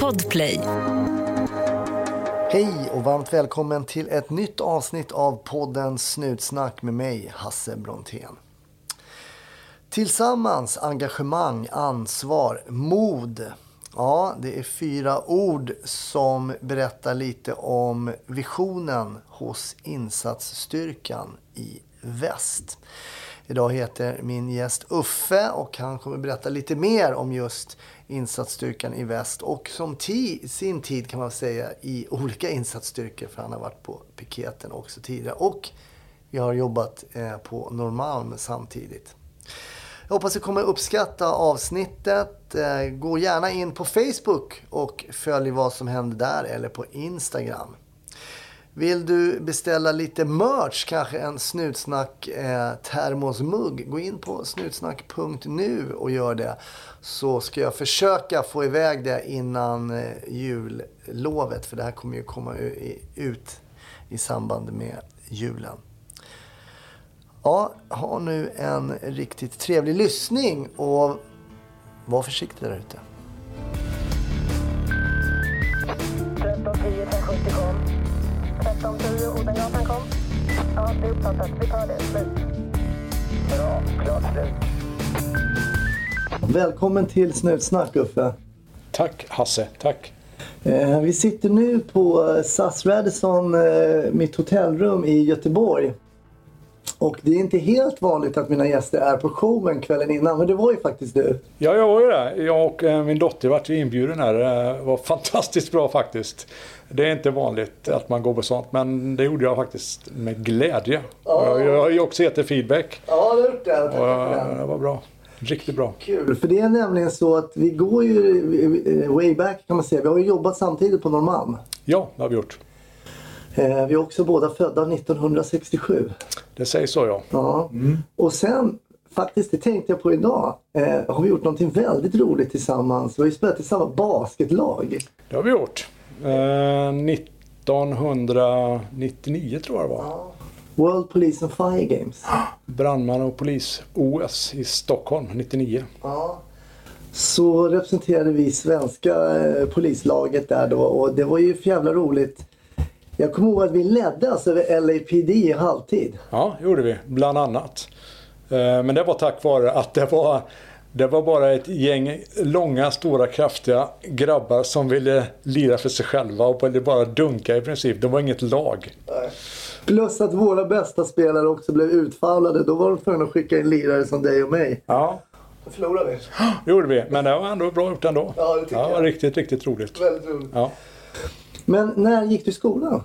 Podplay. Hej och varmt välkommen till ett nytt avsnitt av podden Snutsnack med mig, Hasse Brontén. Tillsammans, engagemang, ansvar, mod. Ja, det är fyra ord som berättar lite om visionen hos insatsstyrkan i väst. Idag heter min gäst Uffe och han kommer berätta lite mer om just insatsstyrkan i väst och som ti sin tid kan man säga i olika insatsstyrkor för han har varit på piketen också tidigare och vi har jobbat eh, på Norrmalm samtidigt. Jag hoppas du kommer uppskatta avsnittet. Eh, gå gärna in på Facebook och följ vad som händer där eller på Instagram. Vill du beställa lite merch, kanske en Snutsnack eh, termosmugg, gå in på snutsnack.nu och gör det. Så ska jag försöka få iväg det innan eh, jullovet, för det här kommer ju komma ut i samband med julen. Ja, ha nu en riktigt trevlig lyssning och var försiktig där ute. 1310 1070 kom. 1310 Odengatan kom. Ja, det är uppfattat. Vi tar det. Slut. Bra. Klart slut. Välkommen till Snutsnack Uffe. Tack Hasse, tack. Eh, vi sitter nu på SAS Radisson, eh, mitt hotellrum i Göteborg. Och det är inte helt vanligt att mina gäster är på showen kvällen innan, men det var ju faktiskt du. Ja, jag var ju det. Jag och eh, min dotter vart inbjuden här. Det var fantastiskt bra faktiskt. Det är inte vanligt att man går på sånt, men det gjorde jag faktiskt med glädje. Ja. Jag har ju också gett det feedback. Ja, det har gjort det. Tack Och, eh, det var bra. Riktigt bra. Kul, för det är nämligen så att vi går ju eh, way back kan man säga. Vi har ju jobbat samtidigt på Norrmalm. Ja, det har vi gjort. Eh, Vi är också båda födda 1967. Det sägs så ja. Ja. Och sen, faktiskt det tänkte jag på idag, eh, har vi gjort någonting väldigt roligt tillsammans. Vi har ju spelat i samma basketlag. Det har vi gjort. Eh, 1999 tror jag det var. World Police and Fire Games. Brandman och polis-OS i Stockholm 99. Ja. Så representerade vi svenska eh, polislaget där då och det var ju för jävla roligt. Jag kommer ihåg att vi ledde alltså över LAPD i halvtid. Ja, det gjorde vi. Bland annat. Eh, Men det var tack vare att det var, det var bara ett gäng långa, stora, kraftiga grabbar som ville lira för sig själva och ville bara dunka i princip. Det var inget lag. Plus att våra bästa spelare också blev utfallade. Då var de tvungna att skicka in lirare som dig och mig. Ja, Då förlorade vi. det gjorde vi. Men det var ändå bra gjort ändå. Ja, det tycker ja, jag. Riktigt, riktigt roligt. Väldigt roligt. Ja. Men när gick du i skolan?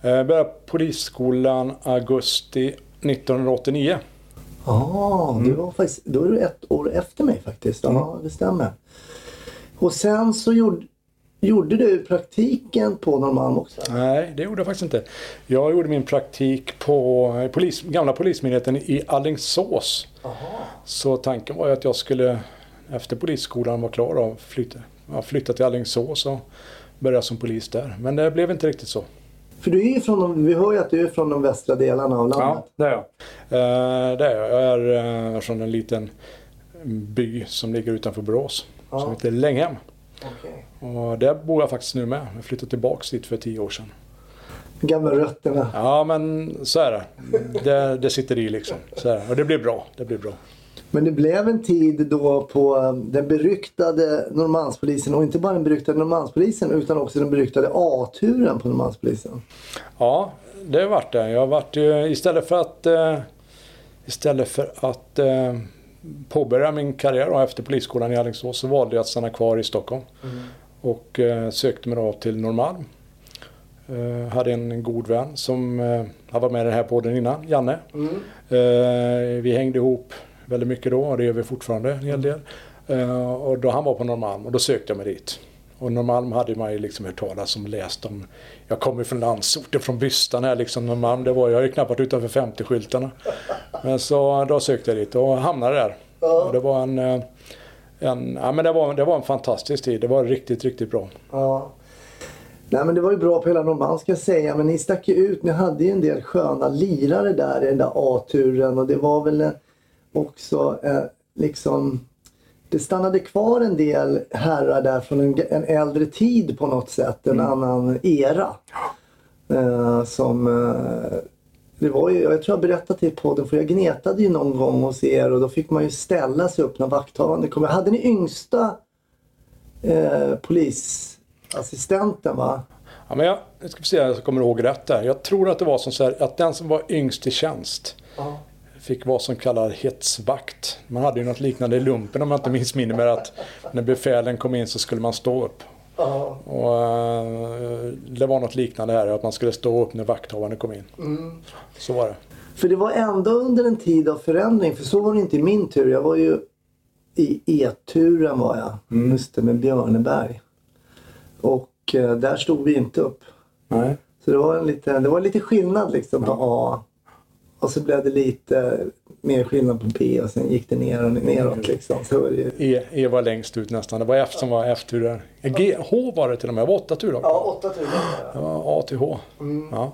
Jag började polisskolan augusti 1989. Ja, du var faktiskt, då är du ett år efter mig faktiskt. Ja, det stämmer. Och sen så gjorde, gjorde du praktiken på Norrmalm också? Nej, det gjorde jag faktiskt inte. Jag gjorde min praktik på eh, polis, gamla polismyndigheten i Allingsås. Så tanken var ju att jag skulle efter polisskolan var klar och flytta, ja, flytta till Allingsås och börja som polis där. Men det blev inte riktigt så. För du är ju från de, vi hör ju att du är från de västra delarna av landet. det är jag. Eh, det är jag. Jag är eh, från en liten by som ligger utanför Borås. Ja. Som heter Länghem. Okej. Och där bor jag faktiskt nu med. Jag flyttade tillbaks dit för tio år sedan. Gamla rötterna. Ja men så är det. Det, det sitter i liksom. Så är det. Och det blir bra. Det blir bra. Men det blev en tid då på den beryktade Norrmalmspolisen och inte bara den beryktade Norrmalmspolisen utan också den beryktade A-turen på Norrmalmspolisen. Ja, det har varit det. Jag har varit ju, istället för att eh, istället för att eh, påbörja min karriär då, efter polisskolan i Alingsås så valde jag att stanna kvar i Stockholm. Och eh, sökte mig då till Norrmalm. Eh, hade en god vän som eh, har varit med i den här podden innan, Janne. Eh, vi hängde ihop väldigt mycket då och det gör vi fortfarande en hel del. Eh, och då han var på Norrmalm och då sökte jag mig dit. Och Norrmalm hade man ju liksom hört talas om, läst om. Jag kommer från landsorten, från Bystan här liksom. Norrmalm, det var jag ju knappt varit utanför 50-skyltarna. Men så då sökte jag dit och hamnade där. Och det var en, eh, en, ja, men det var, det var en fantastisk tid. Det var riktigt, riktigt bra. Ja. Nej men det var ju bra på hela Norrmalm ska jag säga. Men ni stack ju ut. Ni hade ju en del sköna lirare där i den där A-turen. Och det var väl också eh, liksom det stannade kvar en del herrar där från en, en äldre tid på något sätt. En annan era. Eh, som... Eh, det var ju, jag tror jag berättat det i podden för jag gnetade ju någon gång hos er och då fick man ju ställa sig upp när vakthavande kom. Hade ni yngsta eh, polisassistenten va? Ja, men jag, jag ska se om jag kommer ihåg rätt där. Jag tror att det var som så här, att den som var yngst i tjänst Ja. Fick vad som kallas hetsvakt. Man hade ju något liknande i lumpen om jag inte minns minne med att när befälen kom in så skulle man stå upp. Och, eh, det var något liknande här, att man skulle stå upp när vakthavaren kom in. Så var det. För det var ändå under en tid av förändring. För så var det inte i min tur. Jag var ju i E-turen var jag. Just det, med Björneberg. Och eh, där stod vi inte upp. Nej. Så det var, en lite, det var lite skillnad liksom på A. Och så blev det lite mer skillnad på B och sen gick det ner och neråt liksom. Så var det ju... E, e var längst ut nästan. Det var F som var F-turer. G, H var det till och med. Det var åtta turer. Ja, åtta turer. Det var A till H. Ja.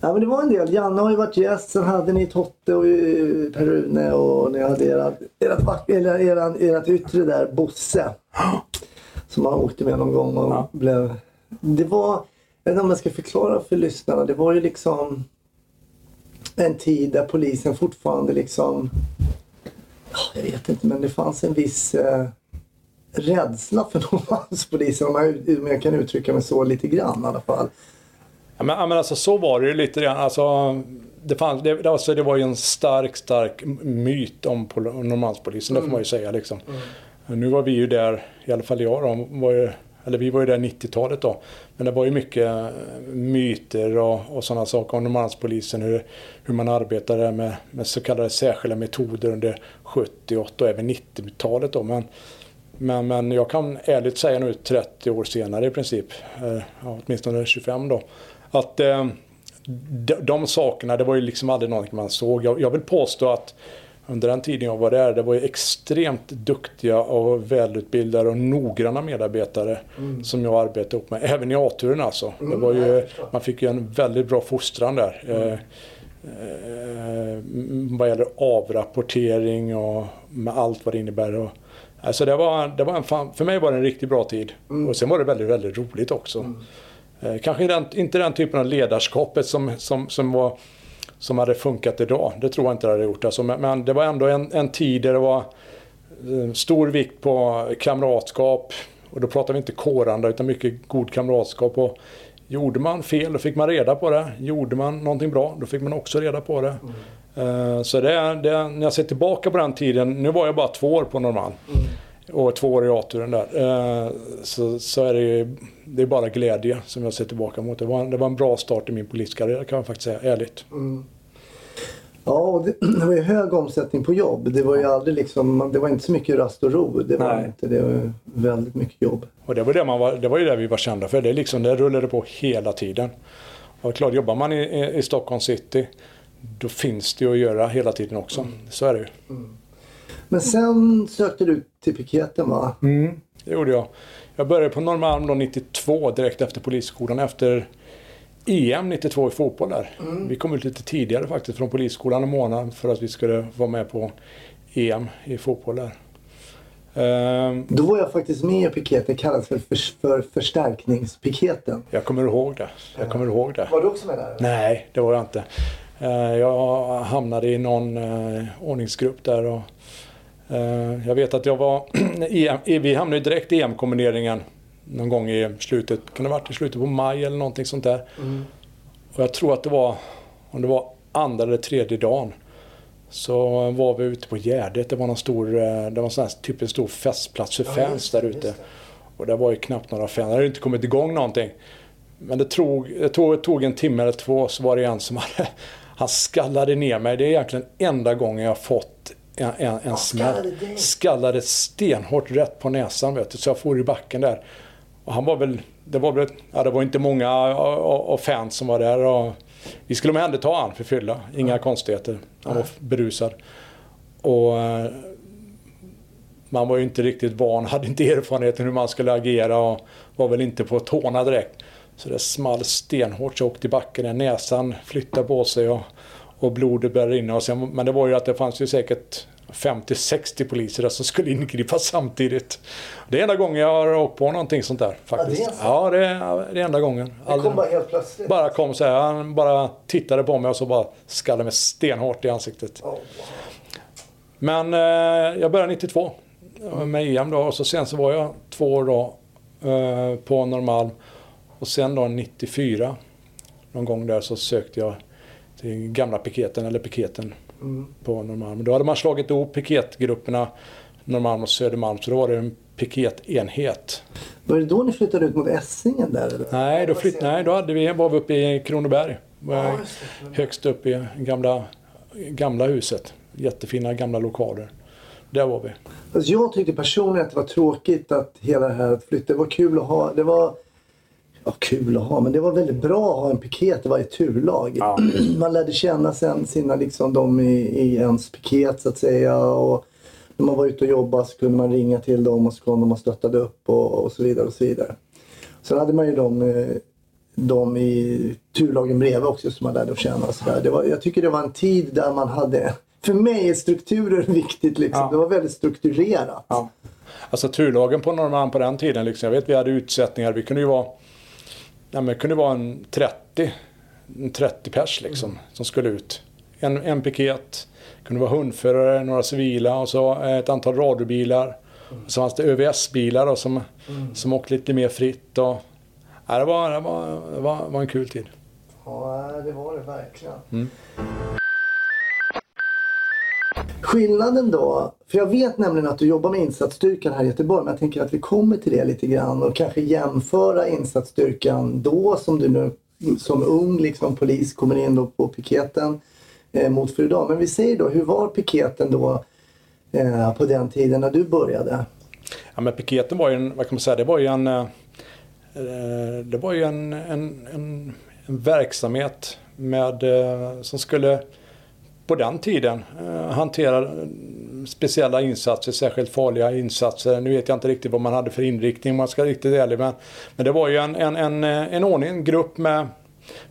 Ja men det var en del. Janne har ju varit gäst. Sen hade ni Totte och eh, Per-Rune och ni hade erat, erat, eller eran, erat yttre där, Bosse. Som man åkte med någon gång och Ja. blev... Det var, jag vet inte om jag ska förklara för lyssnarna. Det var ju liksom en tid där polisen fortfarande liksom... Ja, Jag vet inte men det fanns en viss eh, rädsla för Norrmalmspolisen om om jag kan uttrycka mig så lite grann i alla fall. Ja, men, alltså så var det ju lite grann. Alltså, det, fanns, det, alltså, det var ju en stark, stark myt om pol- om Norrmalmspolisen, det får man ju säga liksom. Nu var vi ju där, i alla fall jag då, var ju, eller vi var ju där 90-talet då. Men det var ju mycket eh, myter och, och sådana saker om Norrmalmspolisen, hur, hur man arbetade med, med så kallade särskilda metoder under 70, 80 och även 90-talet då. Men, men, men jag kan ärligt säga nu 30 år senare i princip, eh, ja, åtminstone 25 då, att eh, de, de sakerna, det var ju liksom aldrig någonting man såg. Jag, jag vill påstå att under den tiden jag var där, det var ju extremt duktiga och välutbildade och noggranna medarbetare som jag arbetade ihop med. Även i A-turen alltså. det var ju, man fick ju en väldigt bra fostran där. Eh, eh, vad gäller avrapportering och med allt vad det innebär. Och, alltså det var, det var en fan, för mig var det en riktigt bra tid. Och sen var det väldigt, väldigt roligt också. Eh, kanske den, inte den typen av ledarskapet som, som, som, var, som hade funkat idag. Det tror jag inte det hade gjort. Alltså, men, men det var ändå en, en tid där det var eh, stor vikt på kamratskap. Och då pratar vi inte kåranda utan mycket god kamratskap. Och gjorde man fel då fick man reda på det. Gjorde man någonting bra då fick man också reda på det. Eh, Så det, det, är- när jag ser tillbaka på den tiden, nu var jag bara två år på Norrmalm. Och två år i A-turen där. Eh, Så, så är det ju det är bara glädje som jag ser tillbaka mot. Det var, det var en bra start i min poliskarriär kan jag faktiskt säga, ärligt. Ja, och det, det var ju hög omsättning på jobb. Det var ju aldrig liksom, det var inte så mycket rast och ro. Det var Nej. inte. Det var väldigt mycket jobb. Och det var, det, man var, det var ju det vi var kända för. Det, är liksom, det rullade på hela tiden. Och klart, jobbar man i, i, Stockholm city då finns det ju att göra hela tiden också. Så är det ju. Men sen sökte du till piketen va? Det gjorde jag. Jag började på Norrmalm då 92 direkt efter polisskolan efter EM 92 i fotboll där. Vi kom ut lite tidigare faktiskt från polisskolan en månad för att vi skulle vara med på EM i fotboll där. Ehm, Då var jag faktiskt med i piketen. Det kallas för, för, för förstärkningspiketen. jag kommer ihåg det. Jag kommer ihåg det. Var du också med där? Nej, det var jag inte. Eh, Jag hamnade i någon eh, ordningsgrupp där. Och, jag vet att jag var... EM, vi hamnade ju direkt i EM-kombineringen någon gång i slutet, kan det ha varit i slutet på maj eller någonting sånt där. Och jag tror att det var, om det var andra eller tredje dagen, så var vi ute på Gärdet. Det var någon stor, eh, det var sån här, typ en stor festplats för fans där ute. Och det var ju knappt några fans, det hade inte kommit igång någonting. Men det tog, det tog, det tog en timme eller två så var det en som hade, han skallade ner mig. Det är egentligen enda gången jag har fått en, en, en smäll. skallade stenhårt rätt på näsan vet du, så jag for i backen där. Och han var väl, det var väl, ja det var inte många av av fans som var där. Och vi skulle omhänderta han för fylla, inga konstigheter. Han var berusad. Och eh, man var ju inte riktigt van, hade inte erfarenheten hur man skulle agera och var väl inte på tårna direkt. Så det small stenhårt så jag åkte i backen, näsan flyttade på sig och, och blodet började rinna. Och sen, men det var ju att det fanns ju säkert 50-60 poliser där som skulle ingripa samtidigt. Det är enda gången jag har åkt på någonting sånt där faktiskt. Ja, det är. Ja, det är, det är enda gången. Det kom bara helt plötsligt. bara kom så här, han bara tittade på mig och så bara skallade mig stenhårt i ansiktet. Oh, wow. Men eh, jag började 92 med EM då och så sen så var jag två år då eh, på Norrmalm. Och sen då 94, någon gång där så sökte jag till gamla piketen, eller piketen Mm. på Norrmalm. Då hade man slagit ihop piketgrupperna Norrmalm och Södermalm så då var det en piketenhet. Var det då ni flyttade ut mot Essingen där? Eller? Nej, då, flytt, nej, då hade vi, var vi uppe i Kronoberg. Ja. Högst upp i gamla, gamla huset. Jättefina gamla lokaler. Där var vi. Alltså jag tyckte personligen att det var tråkigt att hela det här att flytta. Det var kul att ha. Det var ja, kul att ha, men det var väldigt bra att ha en piket i varje turlag. Ja. Man lärde känna sen sina, liksom, de i, i ens piket så att säga. Och när man var ute och jobbade så kunde man ringa till dem och så kom de och stöttade upp och, och så vidare. och så vidare. Sen hade man ju de, eh, de i turlagen bredvid också som man lärde känna. Och så där. Det var, jag tycker det var en tid där man hade för mig är strukturer viktigt. Liksom. Ja. Det var väldigt strukturerat. Ja. Alltså turlagen på Norrmalm på den tiden, liksom, jag vet vi hade utsättningar, vi kunde ju vara, ja, men det kunde vara en 30, en 30 pers liksom, som skulle ut. En, en piket, kunde vara hundförare, några civila och så ett antal radiobilar. Och så fanns det ÖVS-bilar då, som, som åkte lite mer fritt. Och, ja, det, var, det, var, det var, var en kul tid. Ja, det var det verkligen. Mm. Skillnaden då, för jag vet nämligen att du jobbar med insatsstyrkan här i Göteborg, men jag tänker att vi kommer till det lite grann och kanske jämföra insatsstyrkan då som du nu som ung liksom, polis kommer in då på piketen eh, mot för idag. Men vi säger då, hur var piketen då eh, på den tiden när du började? Ja, men piketen var ju en, vad kan man säga, det var ju en, eh, det var ju en, en, en, en verksamhet med, eh, som skulle på den tiden eh, hantera eh, speciella insatser, särskilt farliga insatser. Nu vet jag inte riktigt vad man hade för inriktning om man ska vara riktigt ärlig. Men, men det var ju en, en, en, eh, en ordning, en grupp med,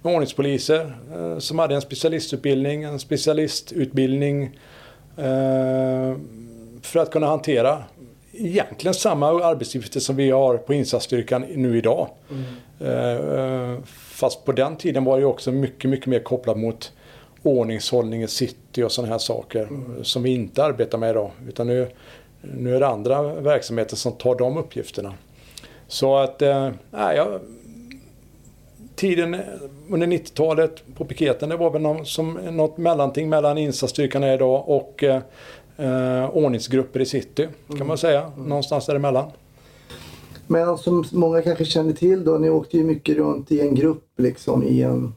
med ordningspoliser eh, som hade en specialistutbildning, en specialistutbildning eh, för att kunna hantera egentligen samma arbetsuppgifter som vi har på insatsstyrkan nu idag. Eh, eh, fast på den tiden var det också mycket, mycket mer kopplat mot ordningshållning i city och sådana här saker som vi inte arbetar med idag. Utan nu, nu är det andra verksamheter som tar de uppgifterna. Så att, eh, jag, tiden under 90-talet på piketen, det var väl någon, som, något mellanting mellan insatsstyrkan är idag och eh, eh, ordningsgrupper i city, kan man säga. Någonstans däremellan. Men som många kanske känner till då, ni åkte ju mycket runt i en grupp liksom i en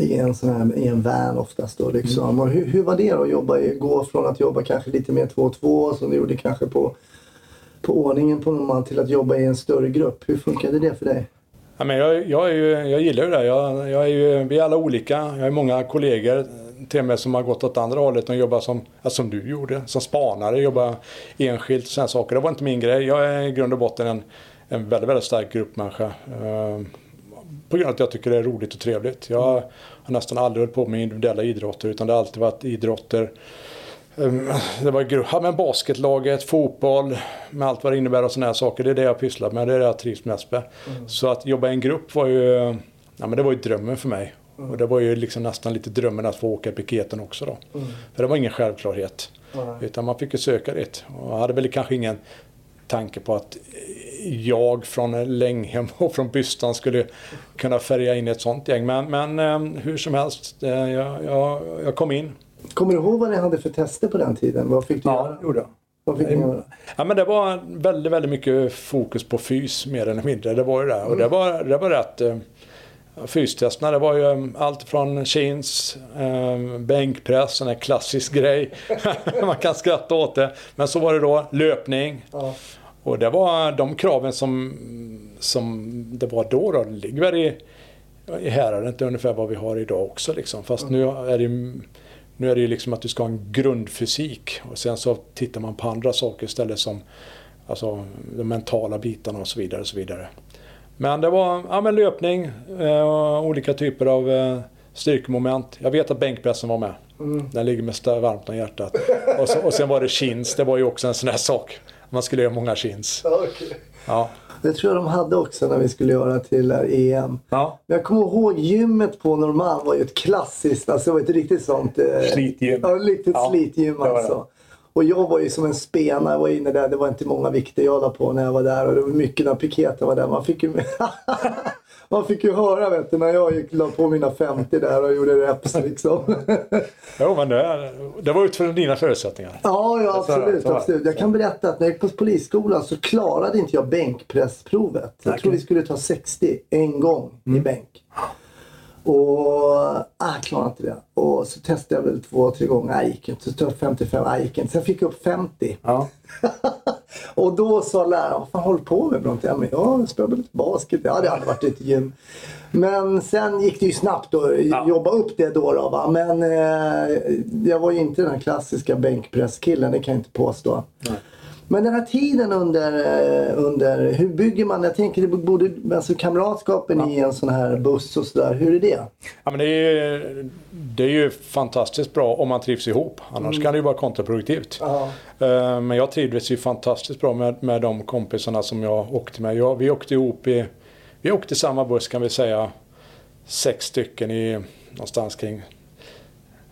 i en sån här, i en van oftast då liksom. Och hur, hur var det då att jobba gå från att jobba kanske lite mer två och två som du gjorde kanske på, på ordningen på Norrmalm till att jobba i en större grupp. Hur funkade det för dig? Ja, men jag, jag, är ju, jag gillar ju det. Jag, jag är ju, vi är alla olika. Jag har många kollegor till och med som har gått åt andra hållet och jobbar som, som du gjorde, som spanare, jobbar enskilt och sådana saker. Det var inte min grej. Jag är i grund och botten en, en väldigt, väldigt stark gruppmänniska. På grund av att jag tycker det är roligt och trevligt. Jag har nästan aldrig hållit på med individuella idrotter utan det har alltid varit idrotter Um, Det var gru- ja, men basketlaget, fotboll, med allt vad det innebär och sådana här saker. Det är det jag pysslat med, det är det jag trivs mest med. Så att jobba i en grupp var ju, ja, men det var ju drömmen för mig. Och det var ju liksom nästan lite drömmen att få åka piketen också då. För det var ingen självklarhet. Utan man fick ju söka det. Och jag hade väl kanske ingen tanke på att jag från Länghem och från Bystan skulle kunna färga in ett sånt gäng. Men, men eh, hur som helst, eh, jag, jag, jag kom in. Kommer du ihåg vad ni hade för tester på den tiden? Vad fick du göra? gjorde jag. Vad fick ni göra? Ja, men det var väldigt, väldigt mycket fokus på fys mer eller mindre. Det var ju det. Och det var, det var rätt. Fystesterna, det var ju eh, allt från chins, eh, bänkpress, en klassisk grej. Man kan skratta åt det. Men så var det då löpning. Ja. Och det var de kraven som, som det var då. då. Det ligger väl i, i häradet ungefär vad vi har idag också. Liksom. Fast nu är det nu är det ju liksom att du ska ha en grundfysik och sen så tittar man på andra saker istället som alltså, de mentala bitarna och så vidare. Och så vidare. Men det var ja, men löpning, eh, olika typer av eh, styrkemoment. Jag vet att bänkpressen var med. Den ligger stö- varmt om hjärtat. Och, så, och sen var det chins. Det var ju också en sån här sak. Man skulle göra många chins. Ja. Det tror jag de hade också när vi skulle göra till EM. ja. Men jag kommer ihåg gymmet på Norrmalm var ju ett klassiskt, alltså det var ett riktigt sånt... Eh, Slitgym. Ja, ett riktigt Ja, slitgym alltså. Och jag var ju som en spena, jag var inne där, det var inte många vikter jag la på när jag var där och det var mycket när piketen var där. Man fick ju, man fick ju höra vet du, när jag gick, la på mina 50 där och gjorde reps liksom. Jo, men det, det var utifrån dina förutsättningar. Ja, ja absolut. så absolut. Jag kan berätta att när jag gick på polisskolan så klarade inte jag bänkpressprovet. Jag tror vi skulle ta 60 en gång Mm. i bänk. Och ah, jag klarade inte det. Och så testade jag väl två, tre gånger. Nej, gick inte. Så tog jag 55. Nej, gick inte. Sen fick jag upp 50. Ja. Och då sa läraren, vad fan håller på med Bronte? Ja, men jag spelar lite basket. Ja, det hade varit ett gym. Men sen gick det ju snabbt att jobba upp det då. då va? Men eh, jag var ju inte den här klassiska bänkpresskillen, det kan jag inte påstå. Men den här tiden under, eh, under, hur bygger man? Jag tänker det borde, alltså kamratskapen i en sån här buss och sådär, hur är det? Ja, men det, är, det är ju fantastiskt bra om man trivs ihop. Annars kan det ju vara kontraproduktivt. Ja. Eh, Men jag trivdes ju fantastiskt bra med, med de kompisarna som jag åkte med. Jag, vi åkte ihop i, vi åkte i samma buss kan vi säga, sex stycken i någonstans kring,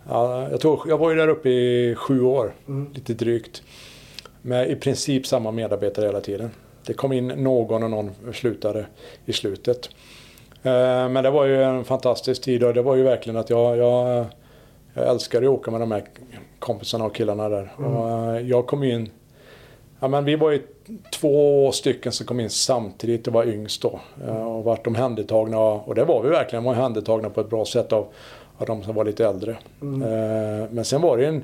ja, jag, tror, jag var ju där uppe i sju år, lite drygt. Med i princip samma medarbetare hela tiden. Det kom in någon och någon slutade i slutet. Eh, Men det var ju en fantastisk tid och det var ju verkligen att jag, jag, jag älskade att åka med de här kompisarna och killarna där. Och eh, jag kom in, ja men vi var ju två stycken som kom in samtidigt och var yngst då. eh, Och vart omhändertagna och det var vi verkligen, var omhändertagna på ett bra sätt av, av de som var lite äldre. Eh, Men sen var det en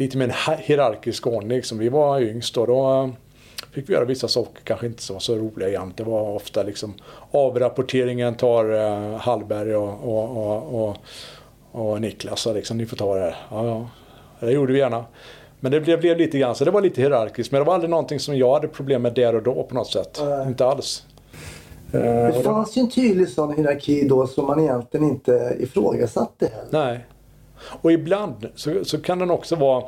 lite mer en hi- hierarkisk ordning. Liksom. Vi var yngst och då eh, fick vi göra vissa saker kanske inte så så roliga jämt. Det var ofta liksom avrapporteringen tar eh, Hallberg och, och, och, och, och Niklas. Och liksom, ni får ta det här. Ja, ja. Det gjorde vi gärna. Men det blev, blev lite grann så det var lite hierarkiskt. Men det var aldrig någonting som jag hade problem med där och då på något sätt. Nej. Inte alls. Eh, Det det- fanns ju en tydlig sån hierarki då som man egentligen inte ifrågasatte heller. Nej. Och ibland så, så kan den också vara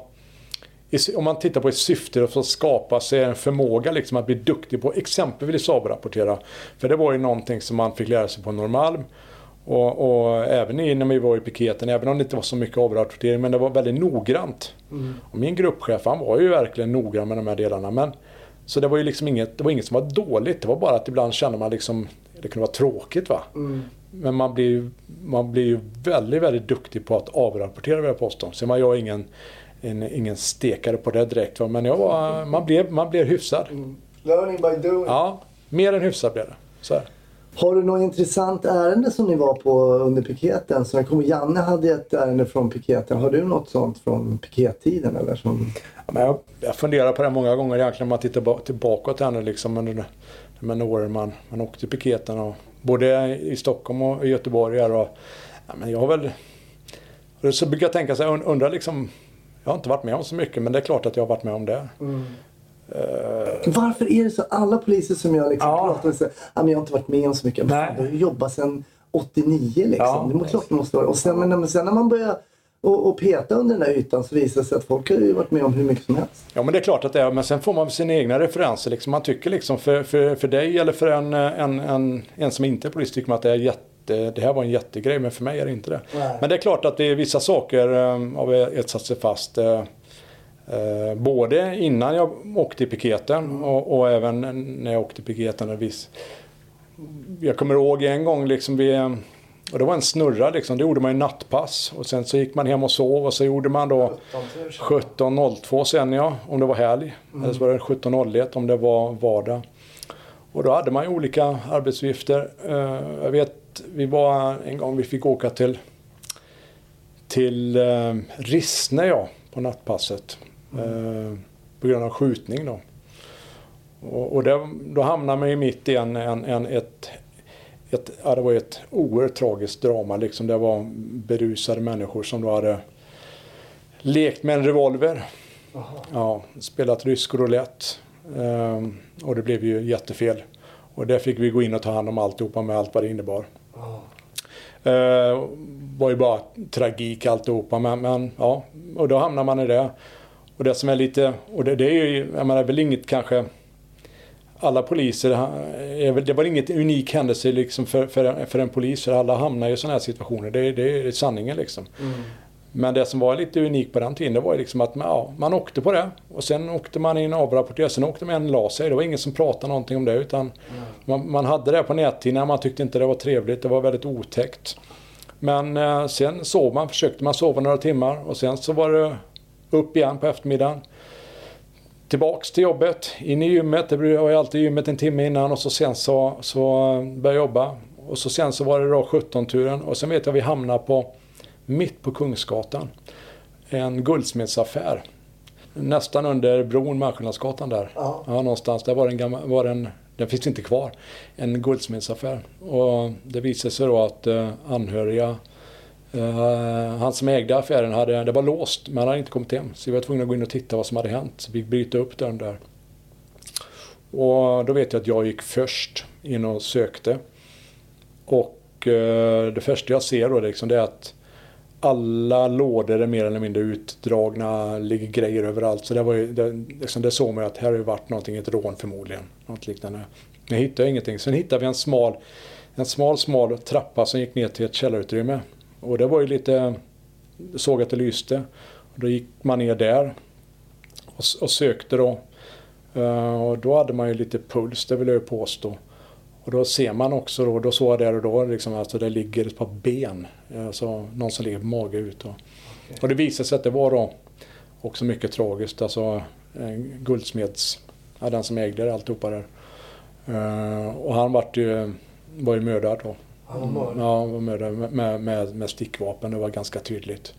om man tittar på ett syfte att skapa sig en förmåga liksom att bli duktig på exempelvis avrapportera. För det var ju någonting som man fick lära sig på Norrmalm. Och, och även när vi var i piketen, även om det inte var så mycket avrapportering, men det var väldigt noggrant. Och min gruppchef han var ju verkligen noggrann med de här delarna. Men, så det var ju liksom inget, det var inget som var dåligt, det var bara att ibland kände man liksom, det kunde vara tråkigt va. Men man blir, ju- man blir ju väldigt, väldigt duktig på att avrapportera vill jag påstå. Sen var jag ingen, en, ingen stekare på det direkt. Va? Men jag var, man, blev, man blev hyfsad. Learning by doing. Ja, mer än hyfsad blev det. Så här. Har du något intressant ärende som ni var på under piketen? Så jag kommer, Janne hade ett ärende från piketen. Har du något sånt från pikettiden? Eller som... Ja, men jag, jag funderar på det många gånger egentligen man tittar ba- tillbaka här nu liksom under de- åren man, man åkte till piketen. Och, både i Stockholm och i Göteborg. Och, ja, men jag har väl... Så brukar jag tänka så här, und- undra liksom... Jag har inte varit med om så mycket men det är klart att jag har varit med om det. Varför är det så? Alla poliser som jag liksom Ja. pratar med säger att jag har inte varit med om så mycket. Men Du jobbat sedan 89 liksom. Ja. Det är klart det måste vara Och sen, men sen när man börjar och, och peta under den där ytan så visar det sig att folk har ju varit med om hur mycket som helst. Ja men det är klart att det är, men sen får man sina egna referenser. Liksom. Man tycker liksom för, för, för dig eller för en, en, en, en som inte är polis tycker man att det är jätte det här var en jättegrej men för mig är det inte det. Nej. Men det är klart att det är vissa saker eh, har vi etsat sig fast. Eh, eh, både innan jag åkte till piketen och, och även när jag åkte till piketen. Viss, jag kommer ihåg en gång liksom vi, och det var en snurra liksom, det gjorde man ju nattpass och sen så gick man hem och sov och så gjorde man då 17.02 sen ja, om det var helg. Eller så var det 17.01 om det var vardag. Och då hade man ju olika arbetsuppgifter. Jag vet, vi var en gång vi fick åka till till eh, Rissne ja, på nattpasset. Eh, på grund av skjutning då. Och, och det, då hamnade man ju mitt i en, en, en, ett, ett, ja, det var ett oerhört tragiskt drama. Liksom. Det var berusade människor som då hade lekt med en revolver. Ja, spelat rysk roulette. Ehm, och det blev ju jättefel. Och där fick vi gå in och ta hand om alltihopa med allt vad det innebar. Eh, var ju bara tragik alltihopa. Men, men ja, och då hamnar man i det. Och det som är lite, och det, det är ju, jag menar väl inget kanske alla poliser, det var inget unik händelse liksom för, för, för en polis, för alla hamnar i sådana här situationer. Det, det är sanningen liksom. Mm. Men det som var lite unikt på den tiden det var ju liksom att man, ja, man åkte på det och sen åkte man in och avrapporterade. Sen åkte man en la sig. Det var ingen som pratade någonting om det utan man, man hade det på näthinnan. Man tyckte inte det var trevligt. Det var väldigt otäckt. Men eh, sen sov man, försökte man sova några timmar och sen så var det upp igen på eftermiddagen. Tillbaks till jobbet, in i gymmet. Det var ju alltid gymmet en timme innan och så sen så, så började jag jobba. Och så sen så var det då 17-turen och sen vet jag vi hamnade på mitt på Kungsgatan. En guldsmedsaffär. Nästan under bron Malmskillnadsgatan där. Ja. Ja, någonstans. Där var en gammal, var en, den finns inte kvar. En guldsmedsaffär. Och det visade sig då att eh, anhöriga eh, han som ägde affären, hade, det var låst men han hade inte kommit hem. Så vi var tvungna att gå in och titta vad som hade hänt. Så vi bryta upp dörren där. Och då vet jag att jag gick först in och sökte. Och eh, det första jag ser då liksom, det är att alla lådor är mer eller mindre utdragna, ligger grejer överallt. Så det, var ju, det, liksom, det såg man ju att här har ju varit någonting, ett rån förmodligen. Något liknande. Men jag hittade ingenting. Sen hittade vi en smal, en smal, smal trappa som gick ner till ett källarutrymme. Och det var ju lite, såg att det lyste. Och då gick man ner där och, och sökte då. Uh, och då hade man ju lite puls, det vill jag ju påstå. Och då ser man också då, då såg jag där och då liksom, alltså det ligger ett par ben. Alltså någon som ligger på mage ut. Och, och det visade sig att det var då också mycket tragiskt. Alltså guldsmeds, ja, den som ägde alltihopa där. Eh, och han vart ju, var ju mördad då. Han var mördad. Ja, han var mördad med, med, med, med stickvapen. Det var ganska tydligt.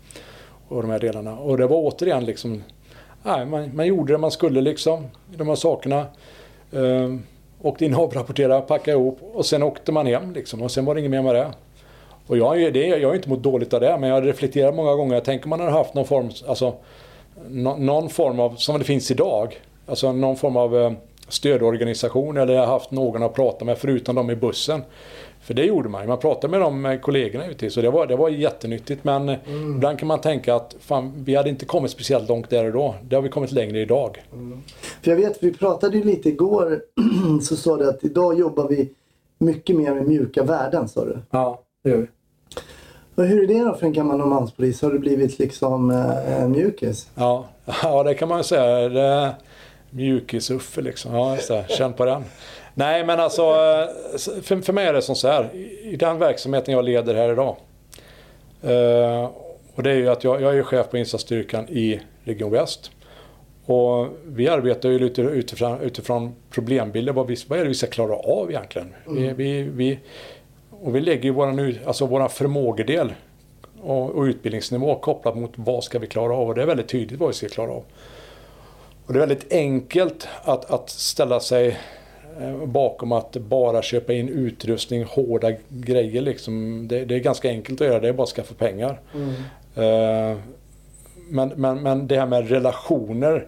Och de här delarna. Och det var återigen liksom, nej, man, man gjorde det man skulle liksom. De här sakerna. Uh, åkte in och avrapporterade, packade ihop och sen åkte man hem liksom. Och sen var det inget mer med det. Och jag, är- det, jag har inte mått dåligt av det, men jag har reflekterat många gånger. Jag tänker man hade haft någon form, alltså, nå- någon form av, som det finns idag, alltså någon form av eh, stödorganisation eller jag har haft någon att prata med förutom de i bussen. För det gjorde man ju. Man pratade med de eh, kollegorna ute så det var, det var jättenyttigt. Men eh, ibland kan man tänka att fan, vi hade inte kommit speciellt långt där och då. Det har vi kommit längre idag. För jag vet, vi pratade ju lite igår så sa du att idag jobbar vi mycket mer med mjuka värden sa du. Ja, det gör vi. Och hur är det då för en gammal Norrmalmspolis? Har du blivit liksom eh, en mjukis? Ja, ja, det kan man ju säga. Det Mjukis-Uffe liksom. Ja, just det. Känn på den. Nej, men alltså för, för mig är det som så här. I den verksamheten jag leder här idag. eh, och det är ju att jag, jag är chef på insatsstyrkan i Region Väst. Och vi arbetar ju lite utifrån, utifrån problembilder. Vad, vi, vad är det vi ska klara av egentligen? Vi, vi, vi, och vi lägger ju ut- alltså våran förmågedel och, och utbildningsnivå kopplat mot vad ska vi klara av. Och det är väldigt tydligt vad vi ska klara av. Och det är väldigt enkelt att, att ställa sig eh, bakom att bara köpa in utrustning, hårda grejer. Liksom. Det, det är ganska enkelt att göra, det är bara att skaffa pengar. Eh, men, men, men det här med relationer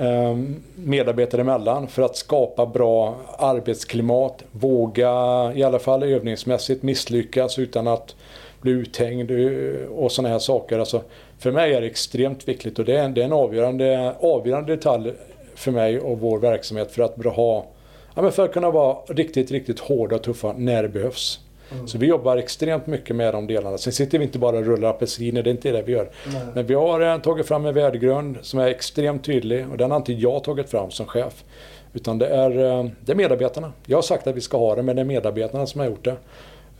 Ehm, medarbetare emellan för att skapa bra arbetsklimat, våga i alla fall övningsmässigt misslyckas utan att bli uthängd eh, och sådana här saker. Alltså, för mig är det extremt viktigt och det är en, det är en avgörande, avgörande detalj för mig och vår verksamhet för att ha Ja, men för att kunna vara riktigt, riktigt hårda och tuffa när det behövs. Så vi jobbar extremt mycket med de delarna. Sen sitter vi inte bara och rullar apelsiner, det är inte det vi gör. Men vi har tagit fram en värdegrund som är extremt tydlig och den har inte jag tagit fram som chef. Utan det är, eh, det är medarbetarna. Jag har sagt att vi ska ha det, men det är medarbetarna som har gjort det.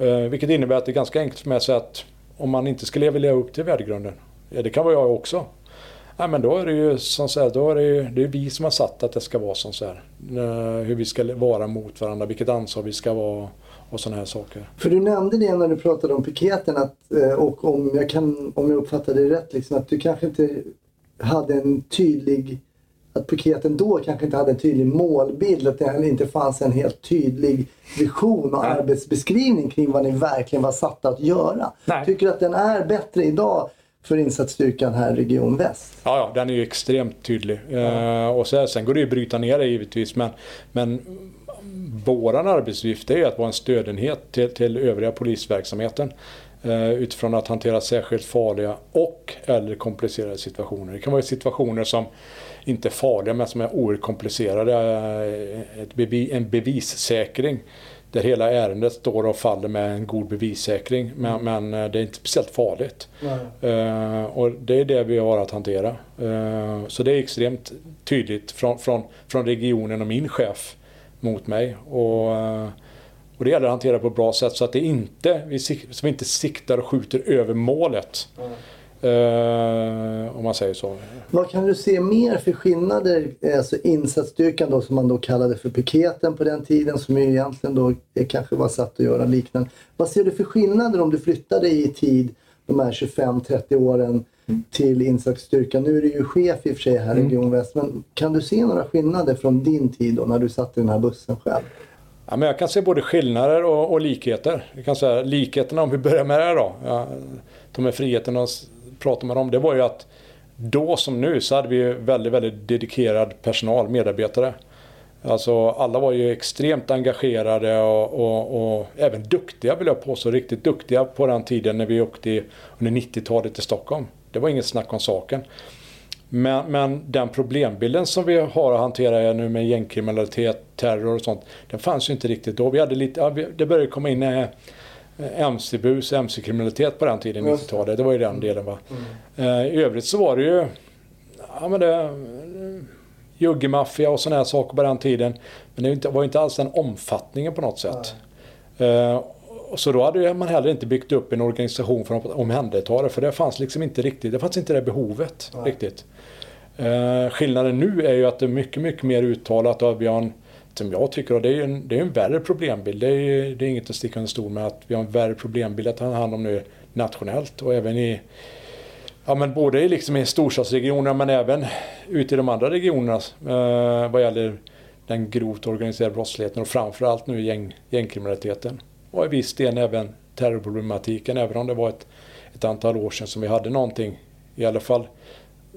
Eh, Vilket innebär att det är ganska enkelt för mig att säga att om man inte skulle vilja leva upp till värdegrunden, ja, det kan vara jag också. Ja, men då är det ju som så här, då är det, ju, det är vi som har satt att det ska vara som så här. Eh, Hur vi ska vara mot varandra, vilket ansvar vi ska vara och sådana här saker. För du nämnde det när du pratade om piketen att, eh, och om jag, kan, om jag uppfattade det rätt, liksom, att du kanske inte hade en tydlig att piketen då kanske inte hade en tydlig målbild, att det inte fanns en helt tydlig vision och Nej. arbetsbeskrivning kring vad ni verkligen var satta att göra. Nej. Tycker du att den är bättre idag för insatsstyrkan här i Region Väst? Ja, ja, den är ju extremt tydlig. Eh, och så, sen går det ju att bryta ner det givetvis. Men, men våran arbetsuppgift är att vara en stödenhet till, till övriga polisverksamheten eh, utifrån att hantera särskilt farliga och eller komplicerade situationer. Det kan vara situationer som inte är farliga men som är oerhört komplicerade. Eh, ett bevi, en bevissäkring där hela ärendet står och faller med en god bevissäkring. Men, mm. men det är inte speciellt farligt. Uh, och det är det vi har att hantera. Uh, så det är extremt tydligt från, från, från regionen och min chef mot mig. Och, uh, och det gäller att hantera på ett bra sätt så att det inte, vi, så vi inte siktar och skjuter över målet. Mm. Uh, om man säger så. Vad kan du se mer för skillnader? Alltså insatsstyrkan då som man då kallade för piketen på den tiden som ju egentligen då kanske var satt att göra liknande. Vad ser du för skillnader om du flyttade i tid de här 25-30 åren mm. till insatsstyrkan? Nu är du ju chef i och för sig här i mm. Region Väst men kan du se några skillnader från din tid då när du satt i den här bussen själv? Ja, men jag kan se både skillnader och, och likheter. Jag kan säga likheterna om vi börjar med det då. Ja, de här friheterna pratade med dem, det var ju att då som nu så hade vi väldigt, väldigt dedikerad personal, medarbetare. Alltså alla var ju extremt engagerade och, och, och, även duktiga vill jag påstå. Riktigt duktiga på den tiden när vi åkte under 90-talet till Stockholm. Det var inget snack om saken. Men, men, den problembilden som vi har att hantera nu med gängkriminalitet, terror och sånt. Den fanns ju inte riktigt då. Vi hade lite, ja, det började komma in eh, mc-bus, mc-kriminalitet på den tiden, 90-talet. Det var ju den delen. Va? Mm. Eh, I övrigt så var det ju ja, men det, juggemaffia och sådana här saker på den tiden. Men det var ju inte alls den omfattningen på något sätt. Uh, så då hade man heller inte byggt upp en organisation för att omhänderta det. För det fanns liksom inte riktigt, det fanns inte det behovet Nej. riktigt. Uh, skillnaden nu är ju att det är mycket, mycket mer uttalat vi har en som jag tycker, och det är en, det är en värre problembild. Det är, det är inget att sticka under stol med att vi har en värre problembild att ta hand om nu nationellt och även i Ja men både liksom i storstadsregionerna men även ute i de andra regionerna eh, vad gäller den grovt organiserade brottsligheten och framförallt nu gäng, gängkriminaliteten. Och i viss del även terrorproblematiken även om det var ett, ett antal år sedan som vi hade någonting i alla fall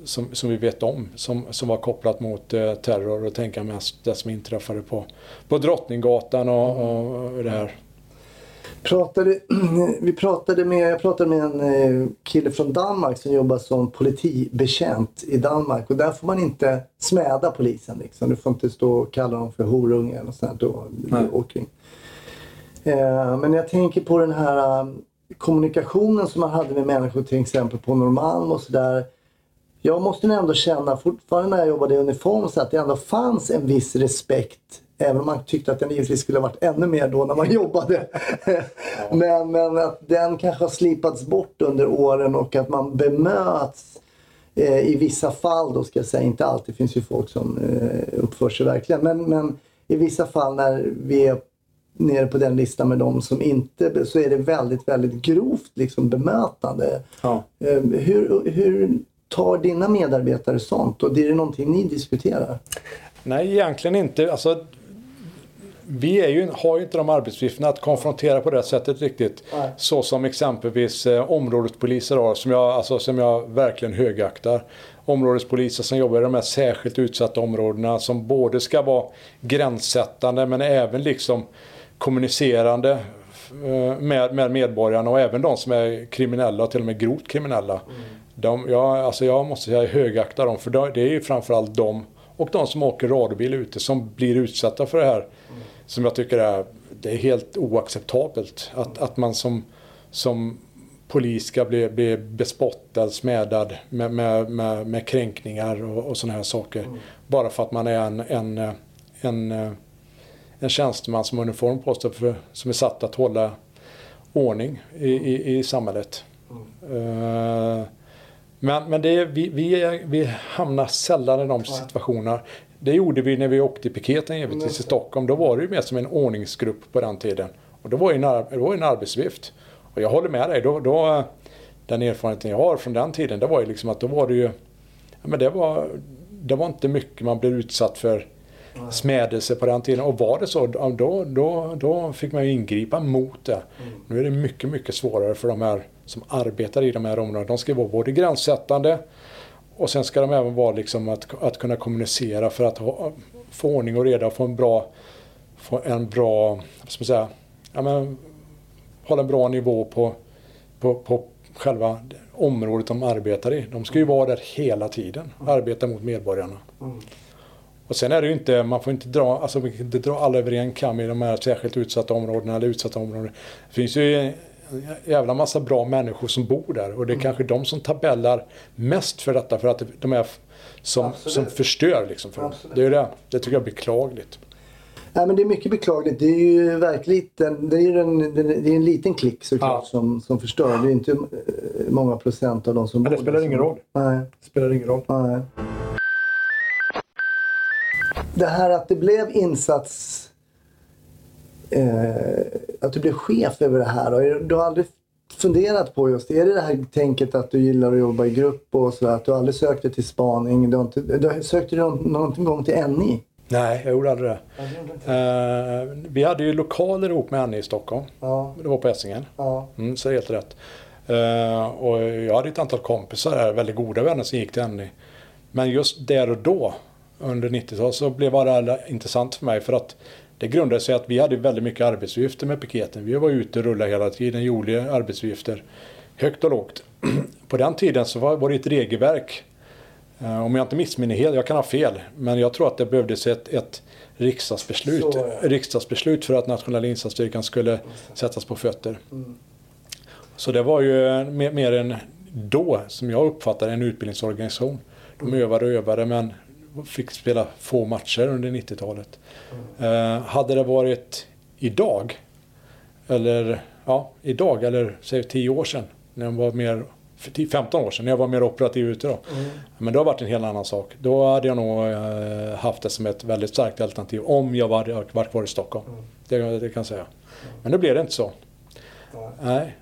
som, som vi vet om som, som var kopplat mot eh, terror och tänka mest det som inträffade på, på Drottninggatan och, och det här. Pratade, vi pratade med, jag pratade med en eh, kille från Danmark som jobbar som politibetjänt i Danmark och där får man inte smäda polisen. Liksom. Du får inte stå och kalla dem för horunge eller sånt då, omkring. Eh, men jag tänker på den här um, kommunikationen som man hade med människor till exempel på Norrmalm och sådär jag måste ändå känna fortfarande när jag jobbade i uniform så att det ändå fanns en viss respekt. Även om man tyckte att den givetvis skulle ha varit ännu mer då när man jobbade. men, men att den kanske har slipats bort under åren och att man bemöts eh, i vissa fall då ska jag säga, inte alltid, det finns ju folk som eh, uppför sig verkligen. Men, men i vissa fall när vi är nere på den listan med de som inte, så är det väldigt, väldigt grovt liksom bemötande. Ja. Eh, hur, hur tar dina medarbetare sånt och det är det någonting ni diskuterar? Nej, egentligen inte. Alltså, vi ju, har ju inte de arbetsuppgifterna att konfrontera på det sättet riktigt. Nej. Så som exempelvis eh, områdespoliser har, som jag, alltså, som jag verkligen högaktar. Områdespoliser som jobbar i de här särskilt utsatta områdena som både ska vara gränssättande men även liksom kommunicerande eh, med, med medborgarna och även de som är kriminella och till och med grovt kriminella. Mm. De, jag, alltså jag måste säga högakta dem för det är ju framförallt de och de som åker radiobil ute som blir utsatta för det här. Mm. Som jag tycker är, det är helt oacceptabelt. Att, att man som, som polis ska bli, bli bespottad, smädad med, med, med, med kränkningar och, och sådana här saker. Mm. Bara för att man är en, en, en, en tjänsteman som har uniform på sig för, som är satt att hålla ordning i, i, i samhället. Mm. Uh, men, men det, vi, vi, vi hamnar sällan i de situationerna. Det gjorde vi när vi åkte i piketen givetvis i Stockholm. Då var det ju mer som en ordningsgrupp på den tiden. Och då var det en, det var en arbetsvift. Och jag håller med dig. Då, då, den erfarenheten jag har från den tiden, det var ju liksom att då var det ju... Ja, men det, var, det var inte mycket man blev utsatt för smädelse på den tiden. Och var det så, då, då, då fick man ju ingripa mot det. Mm. Nu är det mycket, mycket svårare för de här som arbetar i de här områdena. De ska vara både gränssättande och sen ska de även vara liksom att, att kunna kommunicera för att ha, få ordning och reda och få en bra få en bra, vad ska man säga, ja, men, hålla en bra nivå på, på, på själva området de arbetar i. De ska ju vara där hela tiden, arbeta mot medborgarna. Och sen är det ju inte, man får inte dra, alltså, inte dra alla över en kam i de här särskilt utsatta områdena eller utsatta områden. Det finns ju jävla massa bra människor som bor där och det är kanske de som tabellar mest för detta för att de är som, Absolut. som förstör liksom. För dem. Det är det. Det tycker jag är beklagligt. Nej, men det är mycket beklagligt. Det är ju verkligen det är ju en, det är en liten klick såklart Ja. som, som förstör. Det är inte eh, många procent av de som Men det bor spelar där ingen som- roll. Nej. Det spelar ingen roll. Nej. Det här att det blev insats... Eh, att du blev chef över det här. Och du har aldrig funderat på just Är det det här tänket att du gillar att jobba i grupp och så Att du aldrig sökte till spaning? Du, inte, du sökte du någon, någon gång till NI? Nej, jag gjorde aldrig det. Eh, vi hade ju lokaler ihop med Annie i Stockholm. Ja, Det var på Essingen. ja. Mm, så det är helt rätt. Eh, och jag hade ett antal kompisar där, väldigt goda vänner som gick till NI. Men just där och då, under 90-talet, så blev det intressant för mig. För att det grundade sig att vi hade väldigt mycket arbetsuppgifter med piketen. Vi var ute och rullade hela tiden, gjorde arbetsuppgifter. Högt och lågt. På den tiden så var det ett regelverk. Eh, Om jag inte missminner helt, jag kan ha fel, men jag tror att det behövdes ett, ett riksdagsbeslut, Så riksdagsbeslut för att nationella insatsstyrkan skulle sättas på fötter. Mm. Så det var ju mer, mer en då, som jag uppfattar en utbildningsorganisation. De övade och övade men fick spela få matcher under 90-talet. Eh, hade det varit idag, eller ja, idag eller säg 10 år sedan, när jag var mer, för 10 15 år sedan, när jag var mer operativ ute då. Men det har varit en helt annan sak. Då hade jag nog eh, haft det som ett väldigt starkt alternativ om jag var, varit kvar i Stockholm. Det, det kan jag säga. Men nu blev det inte så. Nej.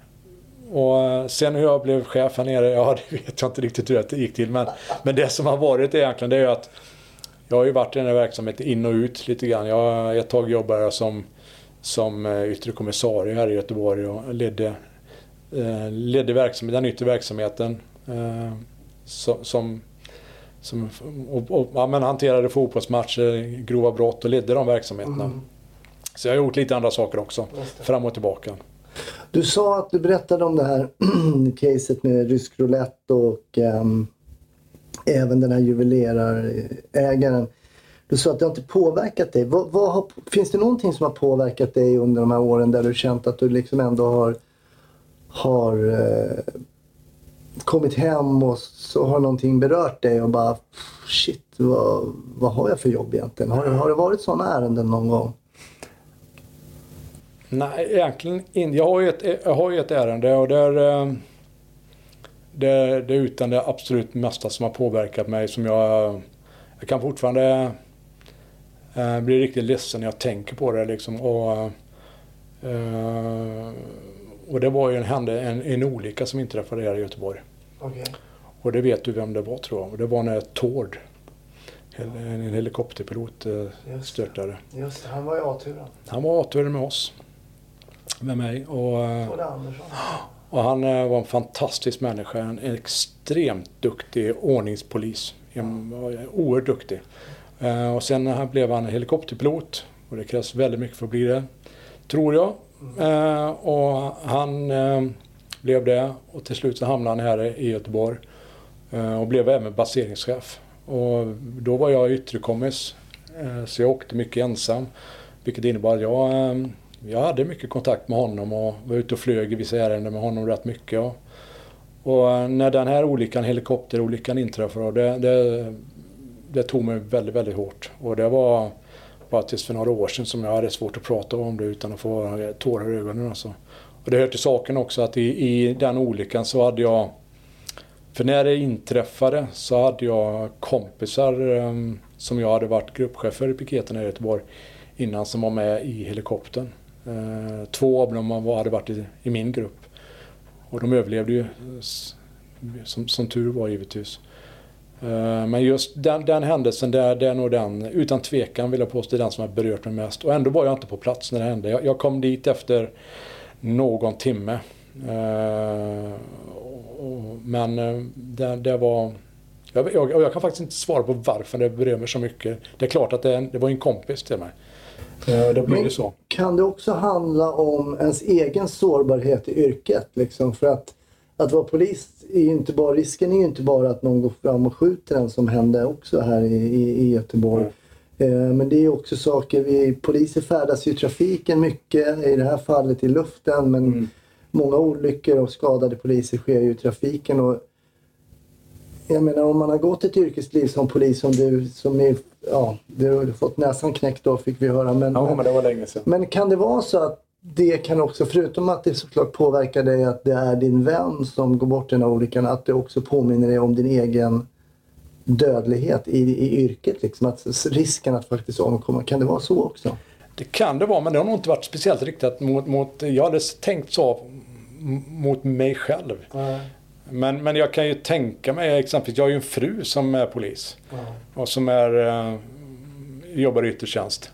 Och eh, sen hur jag blev chef här nere, ja det vet jag inte riktigt hur det gick till. Men, men det som har varit egentligen det är ju att jag har ju varit i den här verksamheten in och ut lite grann. Jag ett tag jobbat jag som, som eh, yttre kommissarie här i Göteborg och ledde, eh, ledde verksamhet, den yttre verksamheten. Eh, som, som, och, och, ja, men hanterade fotbollsmatcher, grova brott och ledde de verksamheterna. Så jag har gjort lite andra saker också, fram och tillbaka. Du sa att du berättade om det här caset med rysk roulette och um, även den här juvelerarägaren. Du sa att det har inte påverkat dig. Vad, vad har, finns det någonting som har påverkat dig under de här åren där du känt att du liksom ändå har, har eh, kommit hem och så har någonting berört dig och bara shit, vad, vad har jag för jobb egentligen? Har, har det varit sådana ärenden någon gång? Nej, egentligen inte. Jag har ju ett, jag har ett ärende och det är, eh, det, är- det är utan det absolut mesta som har påverkat mig som jag... Jag kan fortfarande eh, bli riktigt ledsen när jag tänker på det liksom. Och, eh, och det var ju en, hände, en, en olycka som inträffade här i Göteborg. Och det vet du vem det var tror jag. Det var när Tord, en, helikopterpilot, störtade. Just det, han var i A-turen. Han var avturad med oss. Med mig. Och, eh, och han eh, var en fantastisk människa. En extremt duktig ordningspolis. Eh, oerhört duktig. Och sen blev han helikopterpilot. Och det krävs väldigt mycket för att bli det. Tror jag. Och han blev det. Och till slut så hamnade han här i Göteborg. Och blev även baseringschef. Och då var jag ytterkommis. Så jag åkte mycket ensam. Vilket innebar att jag, jag hade mycket kontakt med honom och var ute och flög i vissa ärenden med honom rätt mycket. Och, och eh, när den här olyckan, helikopterolyckan inträffade, det, det, det tog mig väldigt, väldigt hårt. Och det var bara tills för några år sedan som jag hade svårt att prata om det utan att få eh, tårar i ögonen. Alltså. Och det hör till saken också att i, i den olyckan så hade jag för när det inträffade så hade jag kompisar um, som jag hade varit gruppchef för i piketen här i Göteborg innan som var med i helikoptern. Eh, två av dem hade varit i, i min grupp. Och de överlevde ju som, som tur var givetvis. Eh, men just den, den händelsen, det, det är nog den, utan tvekan vill jag påstå, den som har berört mig mest. Och ändå var jag inte på plats när det hände. Jag, jag kom dit efter någon timme. Eh, men det, det var... Jag, jag, jag kan faktiskt inte svara på varför det berör mig så mycket. Det är klart att det, det var en kompis till mig. Eh, Det blir ju så. Kan det också handla om ens egen sårbarhet i yrket? Liksom? För att, att vara polis är inte bara, risken är ju inte bara att någon går fram och skjuter en som hände också här i, i, Göteborg. Eh, Men det är också saker, vi poliser färdas ju i trafiken mycket, i det här fallet i luften men många olyckor och skadade poliser sker ju i trafiken. Och jag menar om man har gått ett yrkesliv som polis som du, som är, ja, du har fått näsan knäckt då fick vi höra. Men, Ja, men det var länge sedan. men kan det vara så att det kan också, förutom att det såklart påverkar dig att det är din vän som går bort i den här olyckan, att det också påminner dig om din egen dödlighet i, i yrket? Liksom, att risken att faktiskt omkomma, kan det vara så också? Det kan det vara, men det har nog inte varit speciellt riktat mot... mot jag hade tänkt så mot mig själv. Men, men jag kan ju tänka mig, exempelvis, jag har ju en fru som är polis. Och som är, eh, jobbar i yttre tjänst.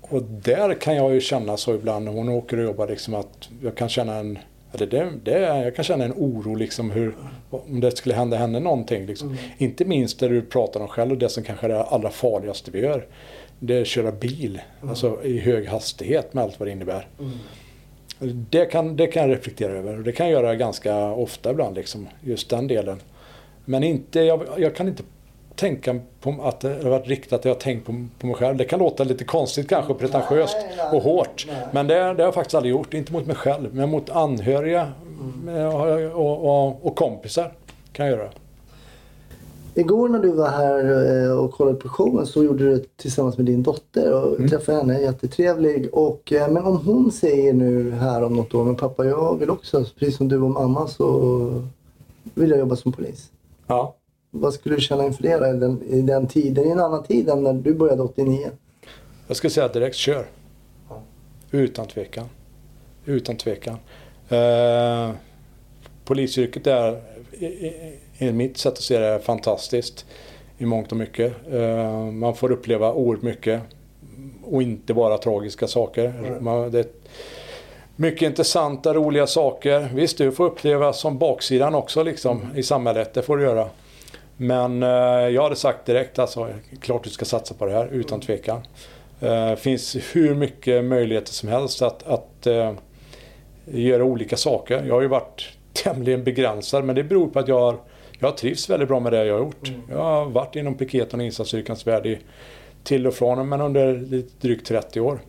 Och där kan jag ju känna så ibland när hon åker och jobbar liksom att jag kan känna en eller det, det, jag kan känna en oro liksom hur, om det skulle hända henne någonting. Liksom. Inte minst det du pratar om själv och det som kanske är det allra farligaste vi gör. Det är att köra bil, alltså i hög hastighet med allt vad det innebär. Det, kan, det kan jag reflektera över och det kan jag göra ganska ofta ibland, liksom, just den delen. Men inte, jag, jag kan inte tänka på att det har varit riktat att jag har tänkt på, på mig själv. Det kan låta lite konstigt kanske och pretentiöst Nej, nej, och hårt. nej. Men det, det har jag faktiskt aldrig gjort. Inte mot mig själv, men mot anhöriga eh, och, och, och kompisar kan jag göra. Igår när du var här eh, och kollade på showen så gjorde du det tillsammans med din dotter och träffade henne, jättetrevlig. Och, eh, men om hon säger nu här om något år, men pappa jag vill också, precis som du och mamma så vill jag jobba som polis. Ja. Vad skulle du känna inför det i den, i den tiden, i en annan tid än när du började 89? Jag skulle säga direkt, kör. Utan tvekan. Utan tvekan. Eh, polisyrket är, enligt mitt sätt att se det, fantastiskt i mångt och mycket. Eh, man får uppleva oerhört mycket och inte bara tragiska saker. Man, det är mycket intressanta, roliga saker. Visst, du får uppleva som baksidan också liksom, i samhället. Det får du göra. Men eh, jag hade sagt direkt alltså, klart du ska satsa på det här, utan tvekan. Det finns hur mycket möjligheter som helst att, att eh, göra olika saker. Jag har ju varit tämligen begränsad men det beror på att jag har, jag har trivts väldigt bra med det jag har gjort. Jag har varit inom piketen och insatsstyrkans värld i, till och från men under lite drygt 30 år.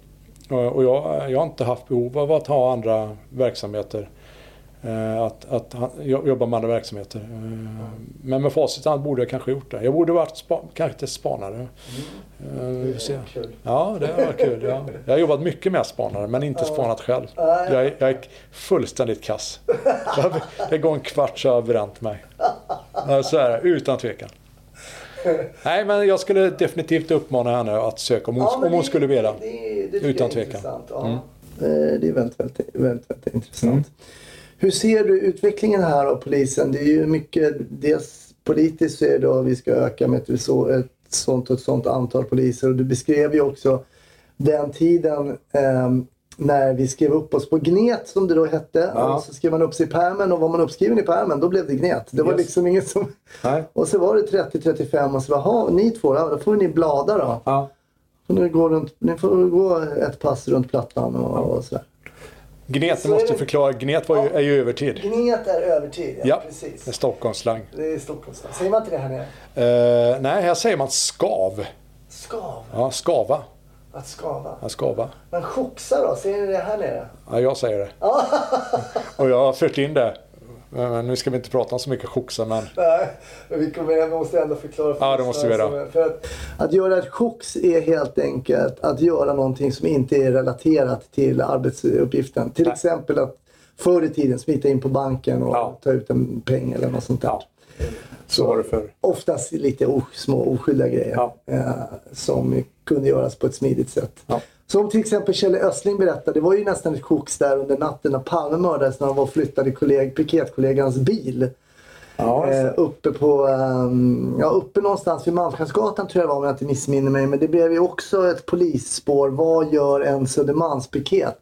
Och jag, jag har inte haft behov av att ha andra verksamheter. Eh, Att, att jobba med andra verksamheter. Eh, Men med facit hand borde jag kanske gjort det. Jag borde varit spa, kanske inte spanare. Vi får se. Kul. Ja, det var kul. Ja. Jag har jobbat mycket med spanare, men inte spanat själv. Jag är, jag är fullständigt kass. Jag- Det går en kvart så har jag bränt mig. Ja, Så är det, utan tvekan. Nej, men jag skulle definitivt uppmana henne att söka om hon, Ja, om hon det- skulle vilja. det- det Utan jag är tvekan. Ja. Mm. Eh, Det är väldigt, väldigt, väldigt, väldigt intressant. Hur ser du utvecklingen här av polisen? Det är ju mycket, dels politiskt så är det att vi ska öka med ett, så, ett sånt och ett sånt antal poliser. Och du beskrev ju också den tiden ehm, när vi skrev upp oss på Gnet som det då hette. Ja. Och så skrev man upp sig i pärmen och var man uppskriven i pärmen då blev det Gnet. Det var Yes. liksom inget som... Nej. Och så var det 30-35 och så var ni två, ja, då får ni blada då. Ja. Så ni, går runt, ni får gå ett pass runt Plattan och, och sådär. Gnet, är måste det- förklara. Gnet var ju, är ju övertid. Gnet är övertid, ja, Ja, precis. det är Stockholmsslang. Det är Stockholms Säger man inte det här nere? Eh, nej, här säger man skav. Skav. Ja, skava. Att skava. Ja, skava. Men choxa då? Säger ni det här nere? Ja, jag säger det. Och jag har fört in det. Men nu ska vi inte prata om så mycket choxa, men Nej, men vi kommer, jag måste ändå förklara för Ja, det måste vi göra. För att, att göra ett chox är helt enkelt att göra någonting som inte är relaterat till arbetsuppgiften. Till Nej. exempel att förr i tiden smita in på banken och Ja. ta ut en peng eller något sånt där. Ja. så var det förr. Oftast lite o- små oskyldiga grejer Ja. eh, som kunde göras på ett smidigt sätt. Som till exempel Kjell Östling berättade, det var ju nästan ett chox där under natten när Palme mördades när han var och flyttade kolleg, piketkollegans bil. Ja, Eh, uppe på, ehm, ja uppe någonstans vid Malmskillnadsgatan tror jag det var om jag inte missminner mig. Men det blev ju också ett polisspår. Vad gör en Södermalmspiket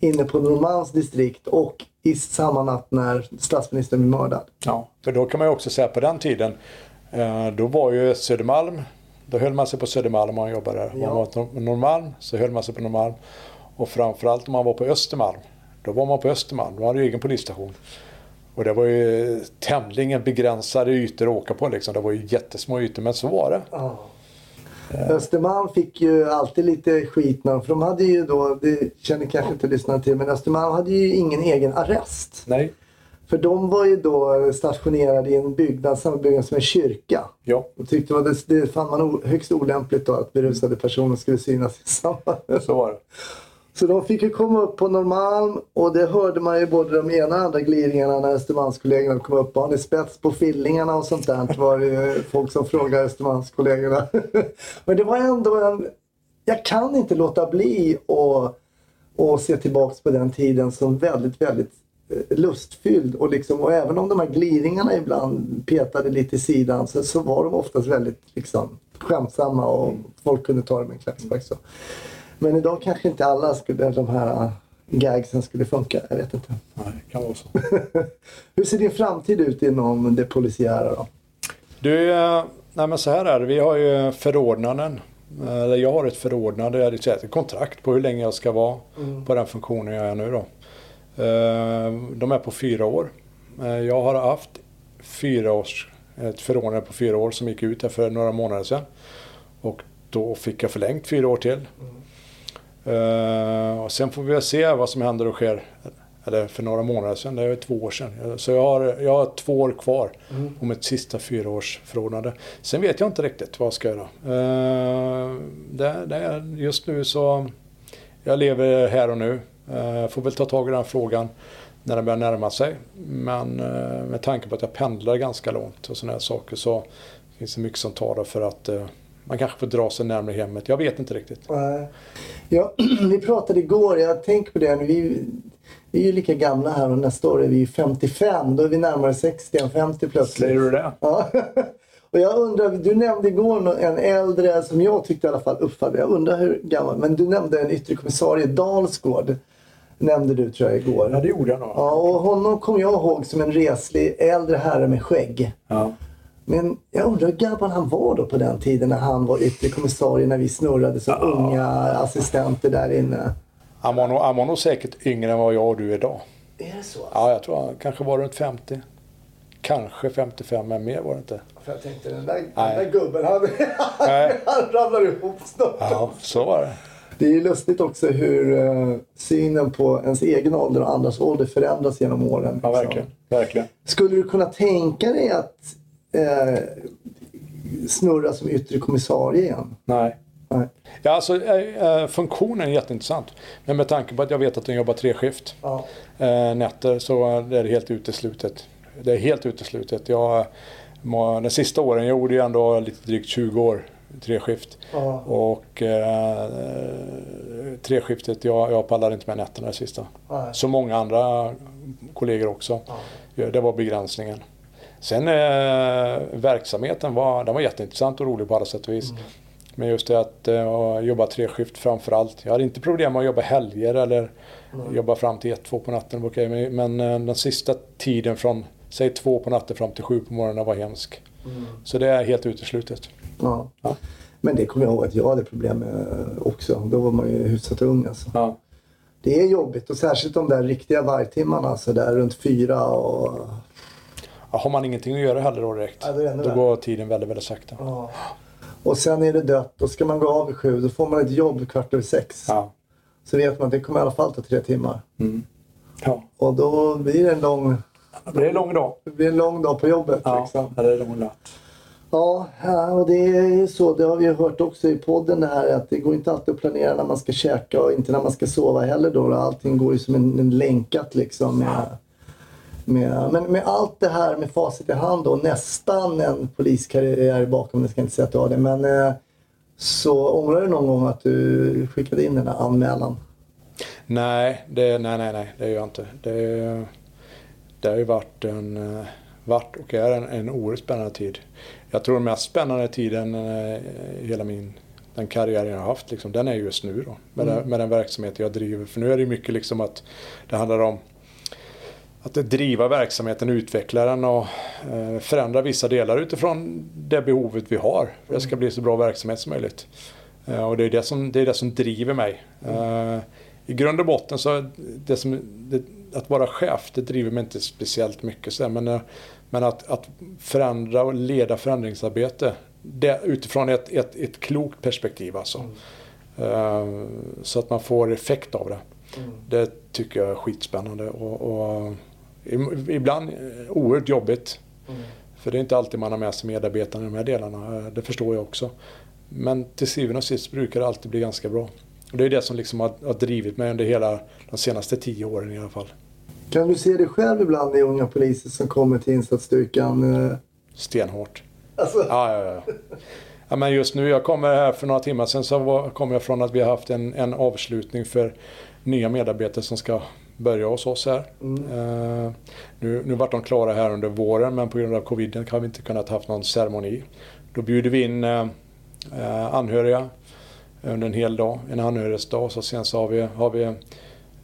inne på Norrmalms distrikt och i samma natt när statsministern blev mördad? Ja, för då kan man ju också säga på den tiden, eh, då var ju Södermalm, Då höll man sig på Södermalm om man jobbade där. Om Ja. man var på Norrmalm så höll man sig på Norrmalm. Och framförallt om man var på Östermalm. Då var man på Östermalm. Då hade du egen polisstation. Och det var ju tämligen begränsade ytor att åka på liksom. Det var ju jättesmå ytor men så var det. Ja. Östermalm fick ju alltid lite skit för de hade ju då, det känner kanske inte lyssnarna till, men Östermalm hade ju ingen egen arrest. Nej. För de var ju då stationerade i en byggnad, samma byggnad som en kyrka. Ja, Och tyckte att det, det fann man högst olämpligt då att berusade personer skulle synas i samma. så var det. Så de fick ju komma upp på Norrmalm och det hörde man ju både de ena och andra gliringarna när Östermalmskollegorna kom upp. Har ni spets på fillingarna och sånt där? var det ju folk som frågade Östermalmskollegorna. Men det var ändå en... Jag kan inte låta bli att och se tillbaks på den tiden som väldigt, väldigt lustfylld. Och, liksom, och även om de här gliringarna ibland petade lite i sidan så, så var de oftast väldigt liksom, skämtsamma och folk kunde ta det med en klackspark. Så. Men idag kanske inte alla skulle, de här äh, gagsen skulle funka. Jag vet inte. Nej, det kan vara så. Hur ser din framtid ut inom det polisiära då? Du, eh, nej men så här är det. Vi har ju förordnanden. Jag har ett förordnande, ett kontrakt på hur länge jag ska vara på den funktionen jag är nu då. Eh, De är på fyra år. Eh, Jag har haft fyra års, ett förordnande på fyra år som gick ut här för några månader sedan. Och då fick jag förlängt fyra år till. Eh, Och sen får vi se vad som händer och sker. Eller för några månader sedan, det är två år sedan. Så jag har, jag har två år kvar om ett sista fyraårsförordnande. Sen vet jag inte riktigt vad jag ska göra. Det, det är, just nu så, jag lever här och nu. Eh, Får väl ta tag i den frågan när den börjar närma sig. Men eh, med tanke på att jag pendlar ganska långt och sådana här saker så finns det mycket som talar för att eh, man kanske får dra sig närmare hemmet. Jag vet inte riktigt. Ja, vi pratade igår, jag tänker på det nu. Vi, vi är ju lika gamla här och nästa år är vi 55. Då är vi närmare 60 än 50 plötsligt. du det? Ja. Och jag undrar, du nämnde igår en äldre som jag tyckte i alla fall uppfattade. Jag undrar hur gammal, men du nämnde en yttre kommissarie Dalsgård. Nämnde du tror jag igår. Ja, det gjorde jag nog. Ja, och honom kom jag ihåg som en reslig äldre herre med skägg. Ja. Men jag undrar hur gammal han var då på den tiden när han var yttre kommissarie när vi snurrade som unga assistenter där inne. Han, var nog, han var nog säkert yngre än vad jag och du är idag. Är det så? Ja, jag tror han kanske var runt 50. Kanske 55, men mer var det inte. För jag tänkte den där, den där gubben han, han ramlar ihop snart. Ja, så var det. Det är ju lustigt också hur eh, synen på ens egen ålder och andras ålder förändras genom åren. Ja, liksom. verkligen. verkligen. Skulle du kunna tänka dig att eh, snurra som yttre kommissarie igen? Nej. Nej. Ja, alltså, eh, funktionen är jätteintressant. Men med tanke på att jag vet att den jobbar treskift Ja. eh, nätter så är det helt uteslutet. Det är helt uteslutet. Jag, må- de sista åren, jag gjorde ju ändå lite drygt 20 år treskift. Ja. Och eh, treskiftet, jag, jag pallade inte med nätterna det sista. Nej. Som många andra kollegor också. Ja. Det var begränsningen. Sen eh, verksamheten var, den var jätteintressant och rolig på alla sätt och vis. Men just det att eh, jobba treskift framför allt. Jag hade inte problem med att jobba helger eller jobba fram till ett, två på natten. Okej, men men eh, den sista tiden från säg två på natten fram till sju på morgonen var hemsk. Så det är helt uteslutet. Ja. Ja. Men det kommer jag ihåg att jag hade problem med också. Då var man ju hyfsat ung alltså. Ja. Det är jobbigt och särskilt de där riktiga vargtimmarna så där runt fyra och... Ja, Har man ingenting att göra heller då direkt, Ja, då värre. går tiden väldigt, väldigt sakta. Ja. Och sen är det dött. Då ska man gå av vid sju. Då får man ett jobb kvart över sex. Ja. Så vet man att det kommer i alla fall ta tre timmar. Ja. Och då blir det en lång, Det blir en lång dag. det blir en lång dag på jobbet. Ja, Liksom. det är en lång natt. Ja, och det är ju så. Det har vi ju hört också i podden det här att det går inte alltid att planera när man ska käka och inte när man ska sova heller då. Allting går ju som en, en länkat liksom. Med, med, men med allt det här med facit i hand och nästan en poliskarriär bakom, det ska jag inte säga att du har det. Men eh, så ångrar du någon gång att du skickade in den här anmälan? Nej, det, nej, nej, nej, det gör jag inte. Det, det har ju varit, en, eh, varit och är en, en oerhört spännande tid. Jag tror den mest spännande tiden eh, i hela min den karriär jag har haft, liksom, den är just nu då. Med, den, med den verksamhet jag driver. För nu är det mycket liksom att det handlar om att driva verksamheten, utveckla den och eh, förändra vissa delar utifrån det behovet vi har. För det ska bli så bra verksamhet som möjligt. Eh, och det är det som, det är det som driver mig. Eh, I grund och botten så det som, det, att vara chef, det driver mig inte speciellt mycket. Så men, eh, men att, att förändra och leda förändringsarbete det, utifrån ett, ett, ett klokt perspektiv alltså. Mm. Uh, så att man får effekt av det. Mm. Det tycker jag är skitspännande och, och ibland oerhört jobbigt. Mm. För det är inte alltid man har med sig medarbetarna i de här delarna. Det förstår jag också. Men till syvende och sist brukar det alltid bli ganska bra. Och det är det som liksom har, har drivit mig under hela de senaste tio åren i alla fall. Kan du se dig själv ibland i unga poliser som kommer till insatsstyrkan? Stenhårt. Alltså. Ja, ja, ja. ja, men just nu, jag kommer här för några timmar sedan så var, kom jag från att vi har haft en, en avslutning för nya medarbetare som ska börja hos oss här. Mm. Uh, nu, nu vart de klara här under våren men på grund av covid har vi inte kunnat haft någon ceremoni. Då bjuder vi in uh, anhöriga under en hel dag, en anhörigsdag. Så sen så har vi, har vi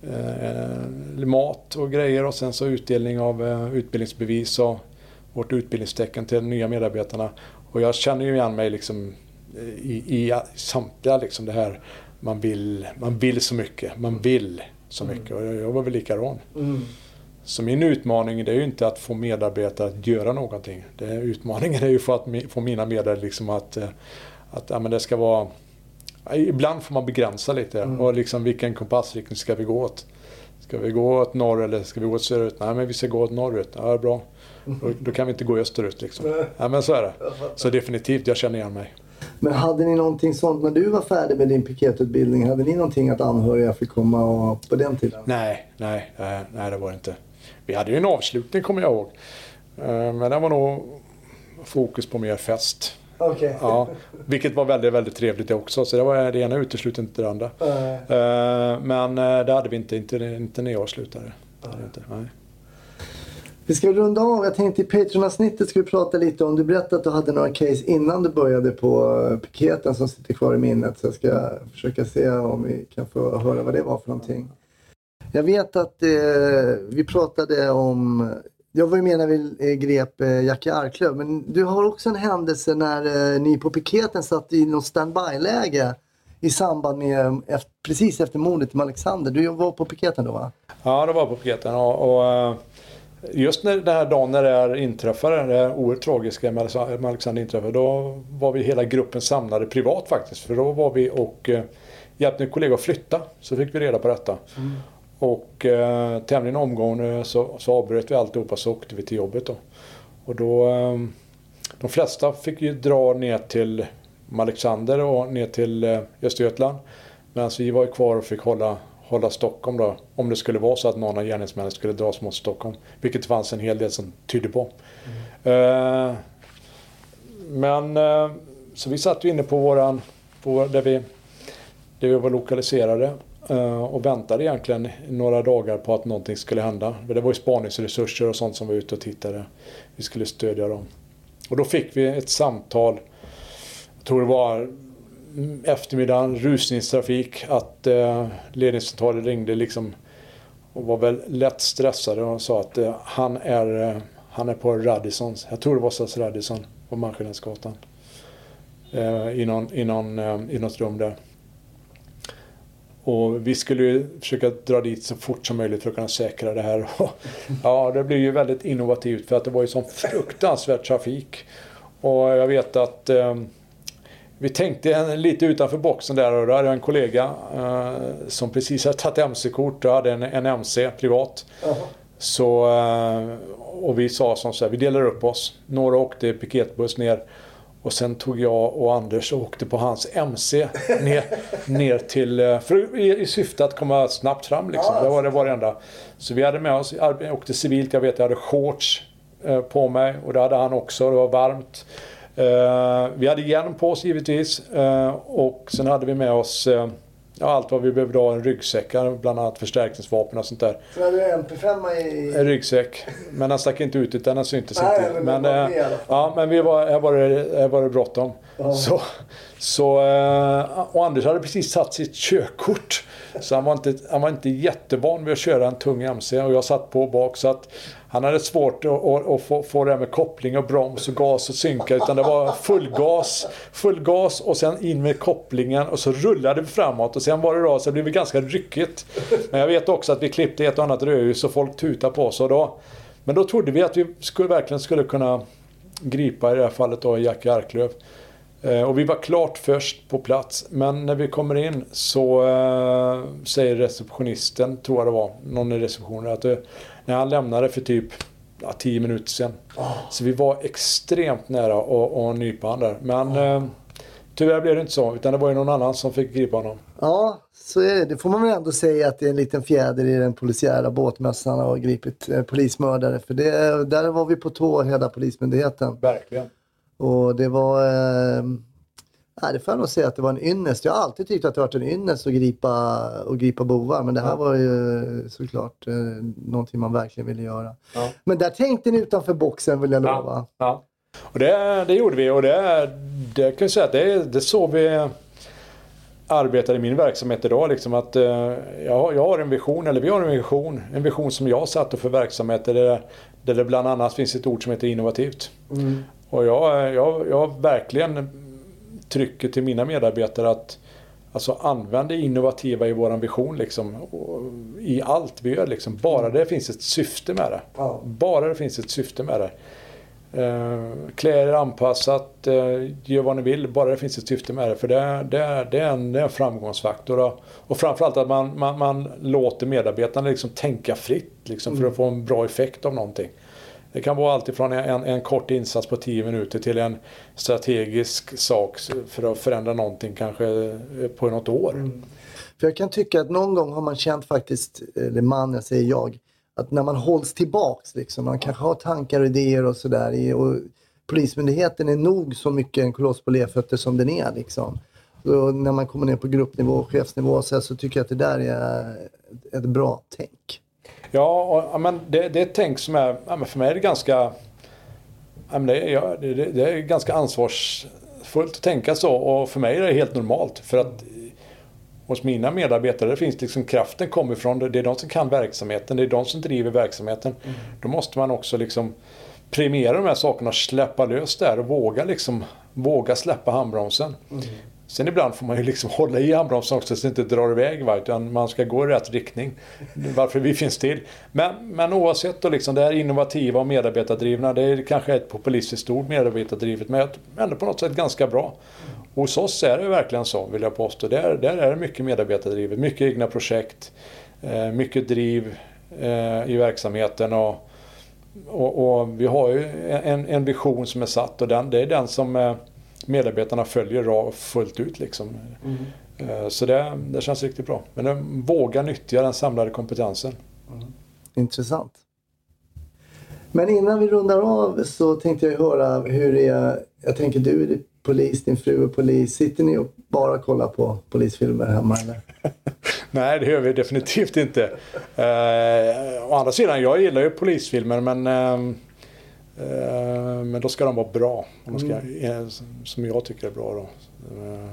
uh, mat och grejer och sen så utdelning av utbildningsbevis och vårt utbildningstecken till de nya medarbetarna. Och jag känner ju igen mig liksom i, i samtliga liksom det här man vill, man vill så mycket, man vill så mm. mycket. Och jag var väl likadan. Mm. Så min utmaning det är ju inte att få medarbetare att göra någonting. Det utmaningen är ju för att få mina medarbetare liksom att, eh, att ja, men det ska vara Ibland får man begränsa lite mm. och liksom vilken kompassriktning ska vi gå åt? Ska vi gå åt norr eller ska vi gå åt söderut? Nej men vi ska gå åt norrut. Ja, bra. Mm. Då, då, kan vi inte gå österut liksom. Ja men så är det. Så definitivt, jag känner igen mig. Men hade ni någonting sånt när du var färdig med din piketutbildning? Hade ni någonting att anhöriga fick komma och, på den tiden? Nej, nej, nej, det var det inte. Vi hade ju en avslutning kommer jag ihåg. Eh, men det var nog fokus på mer fest. Okay. Ja, vilket var väldigt, väldigt trevligt det också. Så det var det ena utesluter inte det andra. Uh. Men eh, det hade vi inte, inte, inte när jag slutade. Inte. Vi ska runda av. Jag tänkte i Patreon-avsnittet ska vi prata lite om, du berättade att du hade några case innan du började på eh, piketen som sitter kvar i minnet. Så jag ska försöka se om vi kan få höra vad det var för någonting. Jag vet att eh, vi pratade om, jag var ju med när vi eh, grep eh, Jackie Arklöv, men du har också en händelse när eh, ni på piketen satt i något standby-läge i samband med, precis efter mordet med Alexander. Du var på piketen då va? Ja, det var på piketen och, och Just när den här dagen när det här inträffade, det här oerhört tragiska med Alexander inträffade, då var vi hela gruppen samlade privat faktiskt. För då var vi och hjälpte en kollega att flytta. Så fick vi reda på detta. Mm. Och eh, tämligen omgående så, så avbröt vi alltihopa så åkte vi till jobbet då. Och då eh, de flesta fick ju dra ner till Alexander och ner till eh, Östergötland. Medan vi var kvar och fick hålla hålla Stockholm då. Om det skulle vara så att någon av gärningsmännen skulle dras mot Stockholm. Vilket det fanns en hel del som tydde på. Mm. Uh, men uh, så vi satt ju inne på våran, på där vi, där vi var lokaliserade. Eh, och väntade egentligen några dagar på att någonting skulle hända. Det var ju spaningsresurser och sånt som var ute och tittade. Vi skulle stödja dem. Och då fick vi ett samtal. Jag tror det var eftermiddagen, rusningstrafik, att eh, ledningscentralen ringde liksom och var väl lätt stressade och sa att eh, han, är, eh, han är på Radissons, jag tror det var SAS Radisson på Malmskillnadsgatan. Eh, i, någon, i, någon, eh, I något rum där. Och vi skulle ju försöka dra dit så fort som möjligt för att kunna säkra det här. ja, det blev ju väldigt innovativt för att det var ju sån fruktansvärd trafik. Och jag vet att eh, vi tänkte en, lite utanför boxen där och då hade jag en kollega eh, som precis hade tagit MC-kort och hade en, en MC privat. Uh -huh. Så, eh, och vi sa som så här, vi delar upp oss. Några åkte piketbuss ner och sen tog jag och Anders och åkte på hans MC ner, ner till, eh, för, i, i syfte att komma snabbt fram liksom. Ja, det var det var det enda. Så vi hade med oss, jag åkte civilt, jag vet jag hade shorts eh, på mig och det hade han också, det var varmt. Uh, vi hade hjälm på oss givetvis och sen hade vi med oss ja, allt vad vi behövde ha. En ryggsäck, bland annat förstärkningsvapen och sånt där. Så hade du en MP5 i... En ryggsäck. Men den stack inte ut utan den syntes Nej, inte. Men, men, ja, men vi var, här var det, här var det bråttom. Så, så, eh, och Anders hade precis satt sitt körkort. Så han var, inte, han var inte jättevan vid att köra en tung MC och jag satt på bak så att han hade svårt att, att, att få, få det här med koppling och broms och gas och synka utan det var full gas, full gas och sen in med kopplingen och så rullade vi framåt och sen var det då så det blev ganska ryckigt. Men jag vet också att vi klippte ett och annat rödljus och folk tutade på oss och då men då trodde vi att vi skulle, verkligen skulle kunna gripa i det här fallet då Jackie Arklöv. Eh, och vi var klart först på plats. Men när vi kommer in så äh, säger receptionisten, tror jag det var, någon i receptionen, att eh, när han lämnade för typ ja, tio minuter sedan. Oh. Så vi var extremt nära att nypa honom där. Men oh. äh, tyvärr blev det inte så, utan det var ju någon annan som fick gripa honom. Ja, så är det. Det får man väl ändå säga att det är en liten fjäder i den polisiära båtmössan och gripit eh, polismördare. För det, där var vi på tå, hela Polismyndigheten. Verkligen. Och det var... Eh, Nej, det får jag nog säga att det var en ynnest. Jag har alltid tyckt att det varit en ynnest att gripa, att gripa bovar. Men det här ja. var ju såklart eh, någonting man verkligen ville göra. Ja. Men där tänkte ni utanför boxen vill jag lova. Ja. Och det, det gjorde vi och det, det kan jag säga att det, det såg vi arbetar i min verksamhet idag. Liksom att, eh, jag, jag har en vision, eller vi har en vision, en vision som jag satte för verksamheter där, där det bland annat finns ett ord som heter innovativt. Mm. Och jag, jag, jag verkligen trycker till mina medarbetare att Alltså använd det innovativa i våran vision liksom. I allt vi gör liksom. Bara det finns ett syfte med det. Ja. Bara det finns ett syfte med det. Eh, klä er anpassat, eh, gör vad ni vill, bara det finns ett syfte med det. För det, det, det, är, en, det är en framgångsfaktor. Och, och framförallt att man, man, man låter medarbetarna liksom tänka fritt liksom, för att mm. få en bra effekt av någonting. Det kan vara alltifrån en, en kort insats på 10 minuter till en strategisk sak för att förändra någonting kanske eh, på något år. Mm. För jag kan tycka att någon gång har man känt faktiskt, eller man, jag säger jag, att när man hålls tillbaks, liksom, man kanske har tankar och idéer och sådär. Och Polismyndigheten är nog så mycket en koloss på lerfötter som den är. Liksom. Och när man kommer ner på gruppnivå och chefsnivå så, så tycker jag att det där är ett bra tänk. Ja, och, men det, det är ett tänk som är, för mig är det ganska det, ja, det, är ganska ansvarsfullt att tänka så och för mig är det helt normalt. För att hos mina medarbetare finns liksom kraften kommer ifrån. Det är de som kan verksamheten, det är de som driver verksamheten. Mm. Då måste man också liksom premiera de här sakerna släppa lös där och våga liksom våga släppa handbromsen. Mm. Sen ibland får man ju liksom hålla i handbromsen också så att det inte drar iväg. Va? Utan man ska gå i rätt riktning. Varför vi finns till. Men, men oavsett då liksom, det här innovativa och medarbetardrivna. Det är kanske ett populistiskt ord medarbetardrivet. Men ändå på något sätt ganska bra. Hos oss är det verkligen så vill jag påstå. Där, där är det mycket medarbetardrivet. Mycket egna projekt. Eh, mycket driv eh, i verksamheten. Och, och, och, vi har ju en, en vision som är satt och den, det är den som eh, medarbetarna följer fullt ut. Liksom. Mm. Så det, det känns riktigt bra. Men våga nyttja den samlade kompetensen. Mm. Intressant. Men innan vi rundar av så tänkte jag höra hur det är. Jag tänker du är polis, din fru är polis. Sitter ni och bara kollar på polisfilmer hemma eller? Nej, det gör vi definitivt inte. Eh, å andra sidan, jag gillar ju polisfilmer men eh, Eh, men då ska de vara bra. De ska, mm. Som jag tycker är bra. Då. Eh,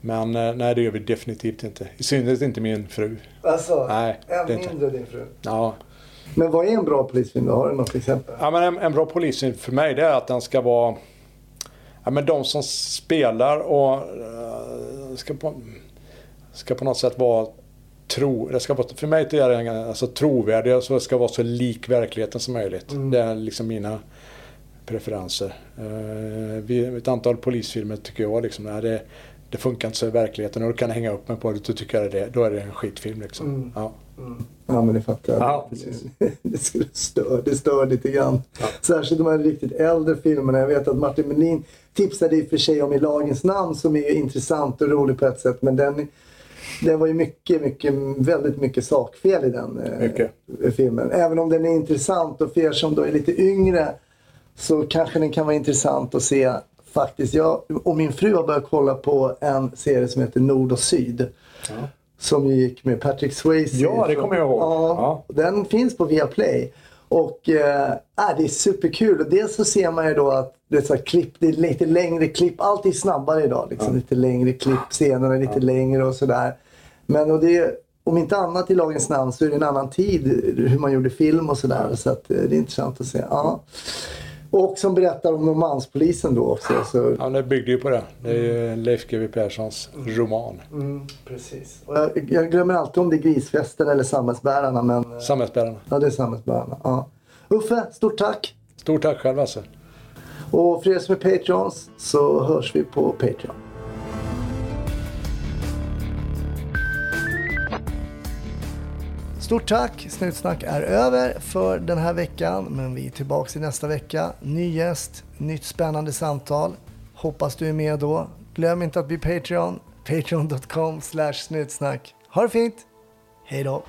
men eh, nej, det gör vi definitivt inte. I synnerhet inte min fru. Alltså, nej, än mindre inte. din fru? Ja. Men vad är en bra polisfilm då? Har du något exempel? Ja, men en, en bra polisfilm för mig det är att den ska vara... Ja, men de som spelar och ska, på, ska på något sätt vara tro, det ska vara, för mig är det alltså, trovärdiga så det ska vara så lik verkligheten som möjligt. Mm. Det är liksom mina preferenser. Vid ett antal polisfilmer tycker jag liksom, nej, det, det funkar inte så i verkligheten och du kan hänga upp mig på det, då tycker jag det, då är det en skitfilm liksom. Mm. Ja. Mm. ja men det fattar jag. Ja, precis. det, skulle stör, det stör lite grann. Ja. Särskilt de här riktigt äldre filmerna. Jag vet att Martin Melin tipsade i och för sig om I lagens namn som är intressant och rolig på ett sätt men den det var ju mycket, mycket, väldigt mycket sakfel i den eh, filmen. Även om den är intressant och för er som då är lite yngre så kanske den kan vara intressant att se faktiskt. Jag och min fru har börjat kolla på en serie som heter Nord och Syd. Ja. Som gick med Patrick Swayze. Ja, det kommer jag ihåg. Ja, ja. Den finns på Viaplay. Och äh, det är superkul. Och dels så ser man ju då att det är, så klipp, det är lite längre klipp. Allt är snabbare idag. Liksom. Ja. Lite längre klipp, scenerna är lite längre och sådär. Men och det, om inte annat i lagens namn så är det en annan tid hur man gjorde film och sådär. Så att, eh, det är intressant att se. Ja. Och som berättar om Norrmalmspolisen då också. Så, Ja, det byggde ju på det. Det är ju Leif GW Perssons roman. mm, precis. Jag, jag glömmer alltid om det är Grisfesten eller Samhällsbärarna. Men Samhällsbärarna. ja, det är Samhällsbärarna. Ja. Uffe, stort tack! Stort tack själv Hasse. Och för er som är Patreons så hörs vi på Patreon. Stort tack! Snutsnack är över för den här veckan. Men vi är tillbaka i nästa vecka. Ny gäst, nytt spännande samtal. Hoppas du är med då. Glöm inte att bli Patreon. Patreon.com slash snutsnack. Ha det fint! Hej då!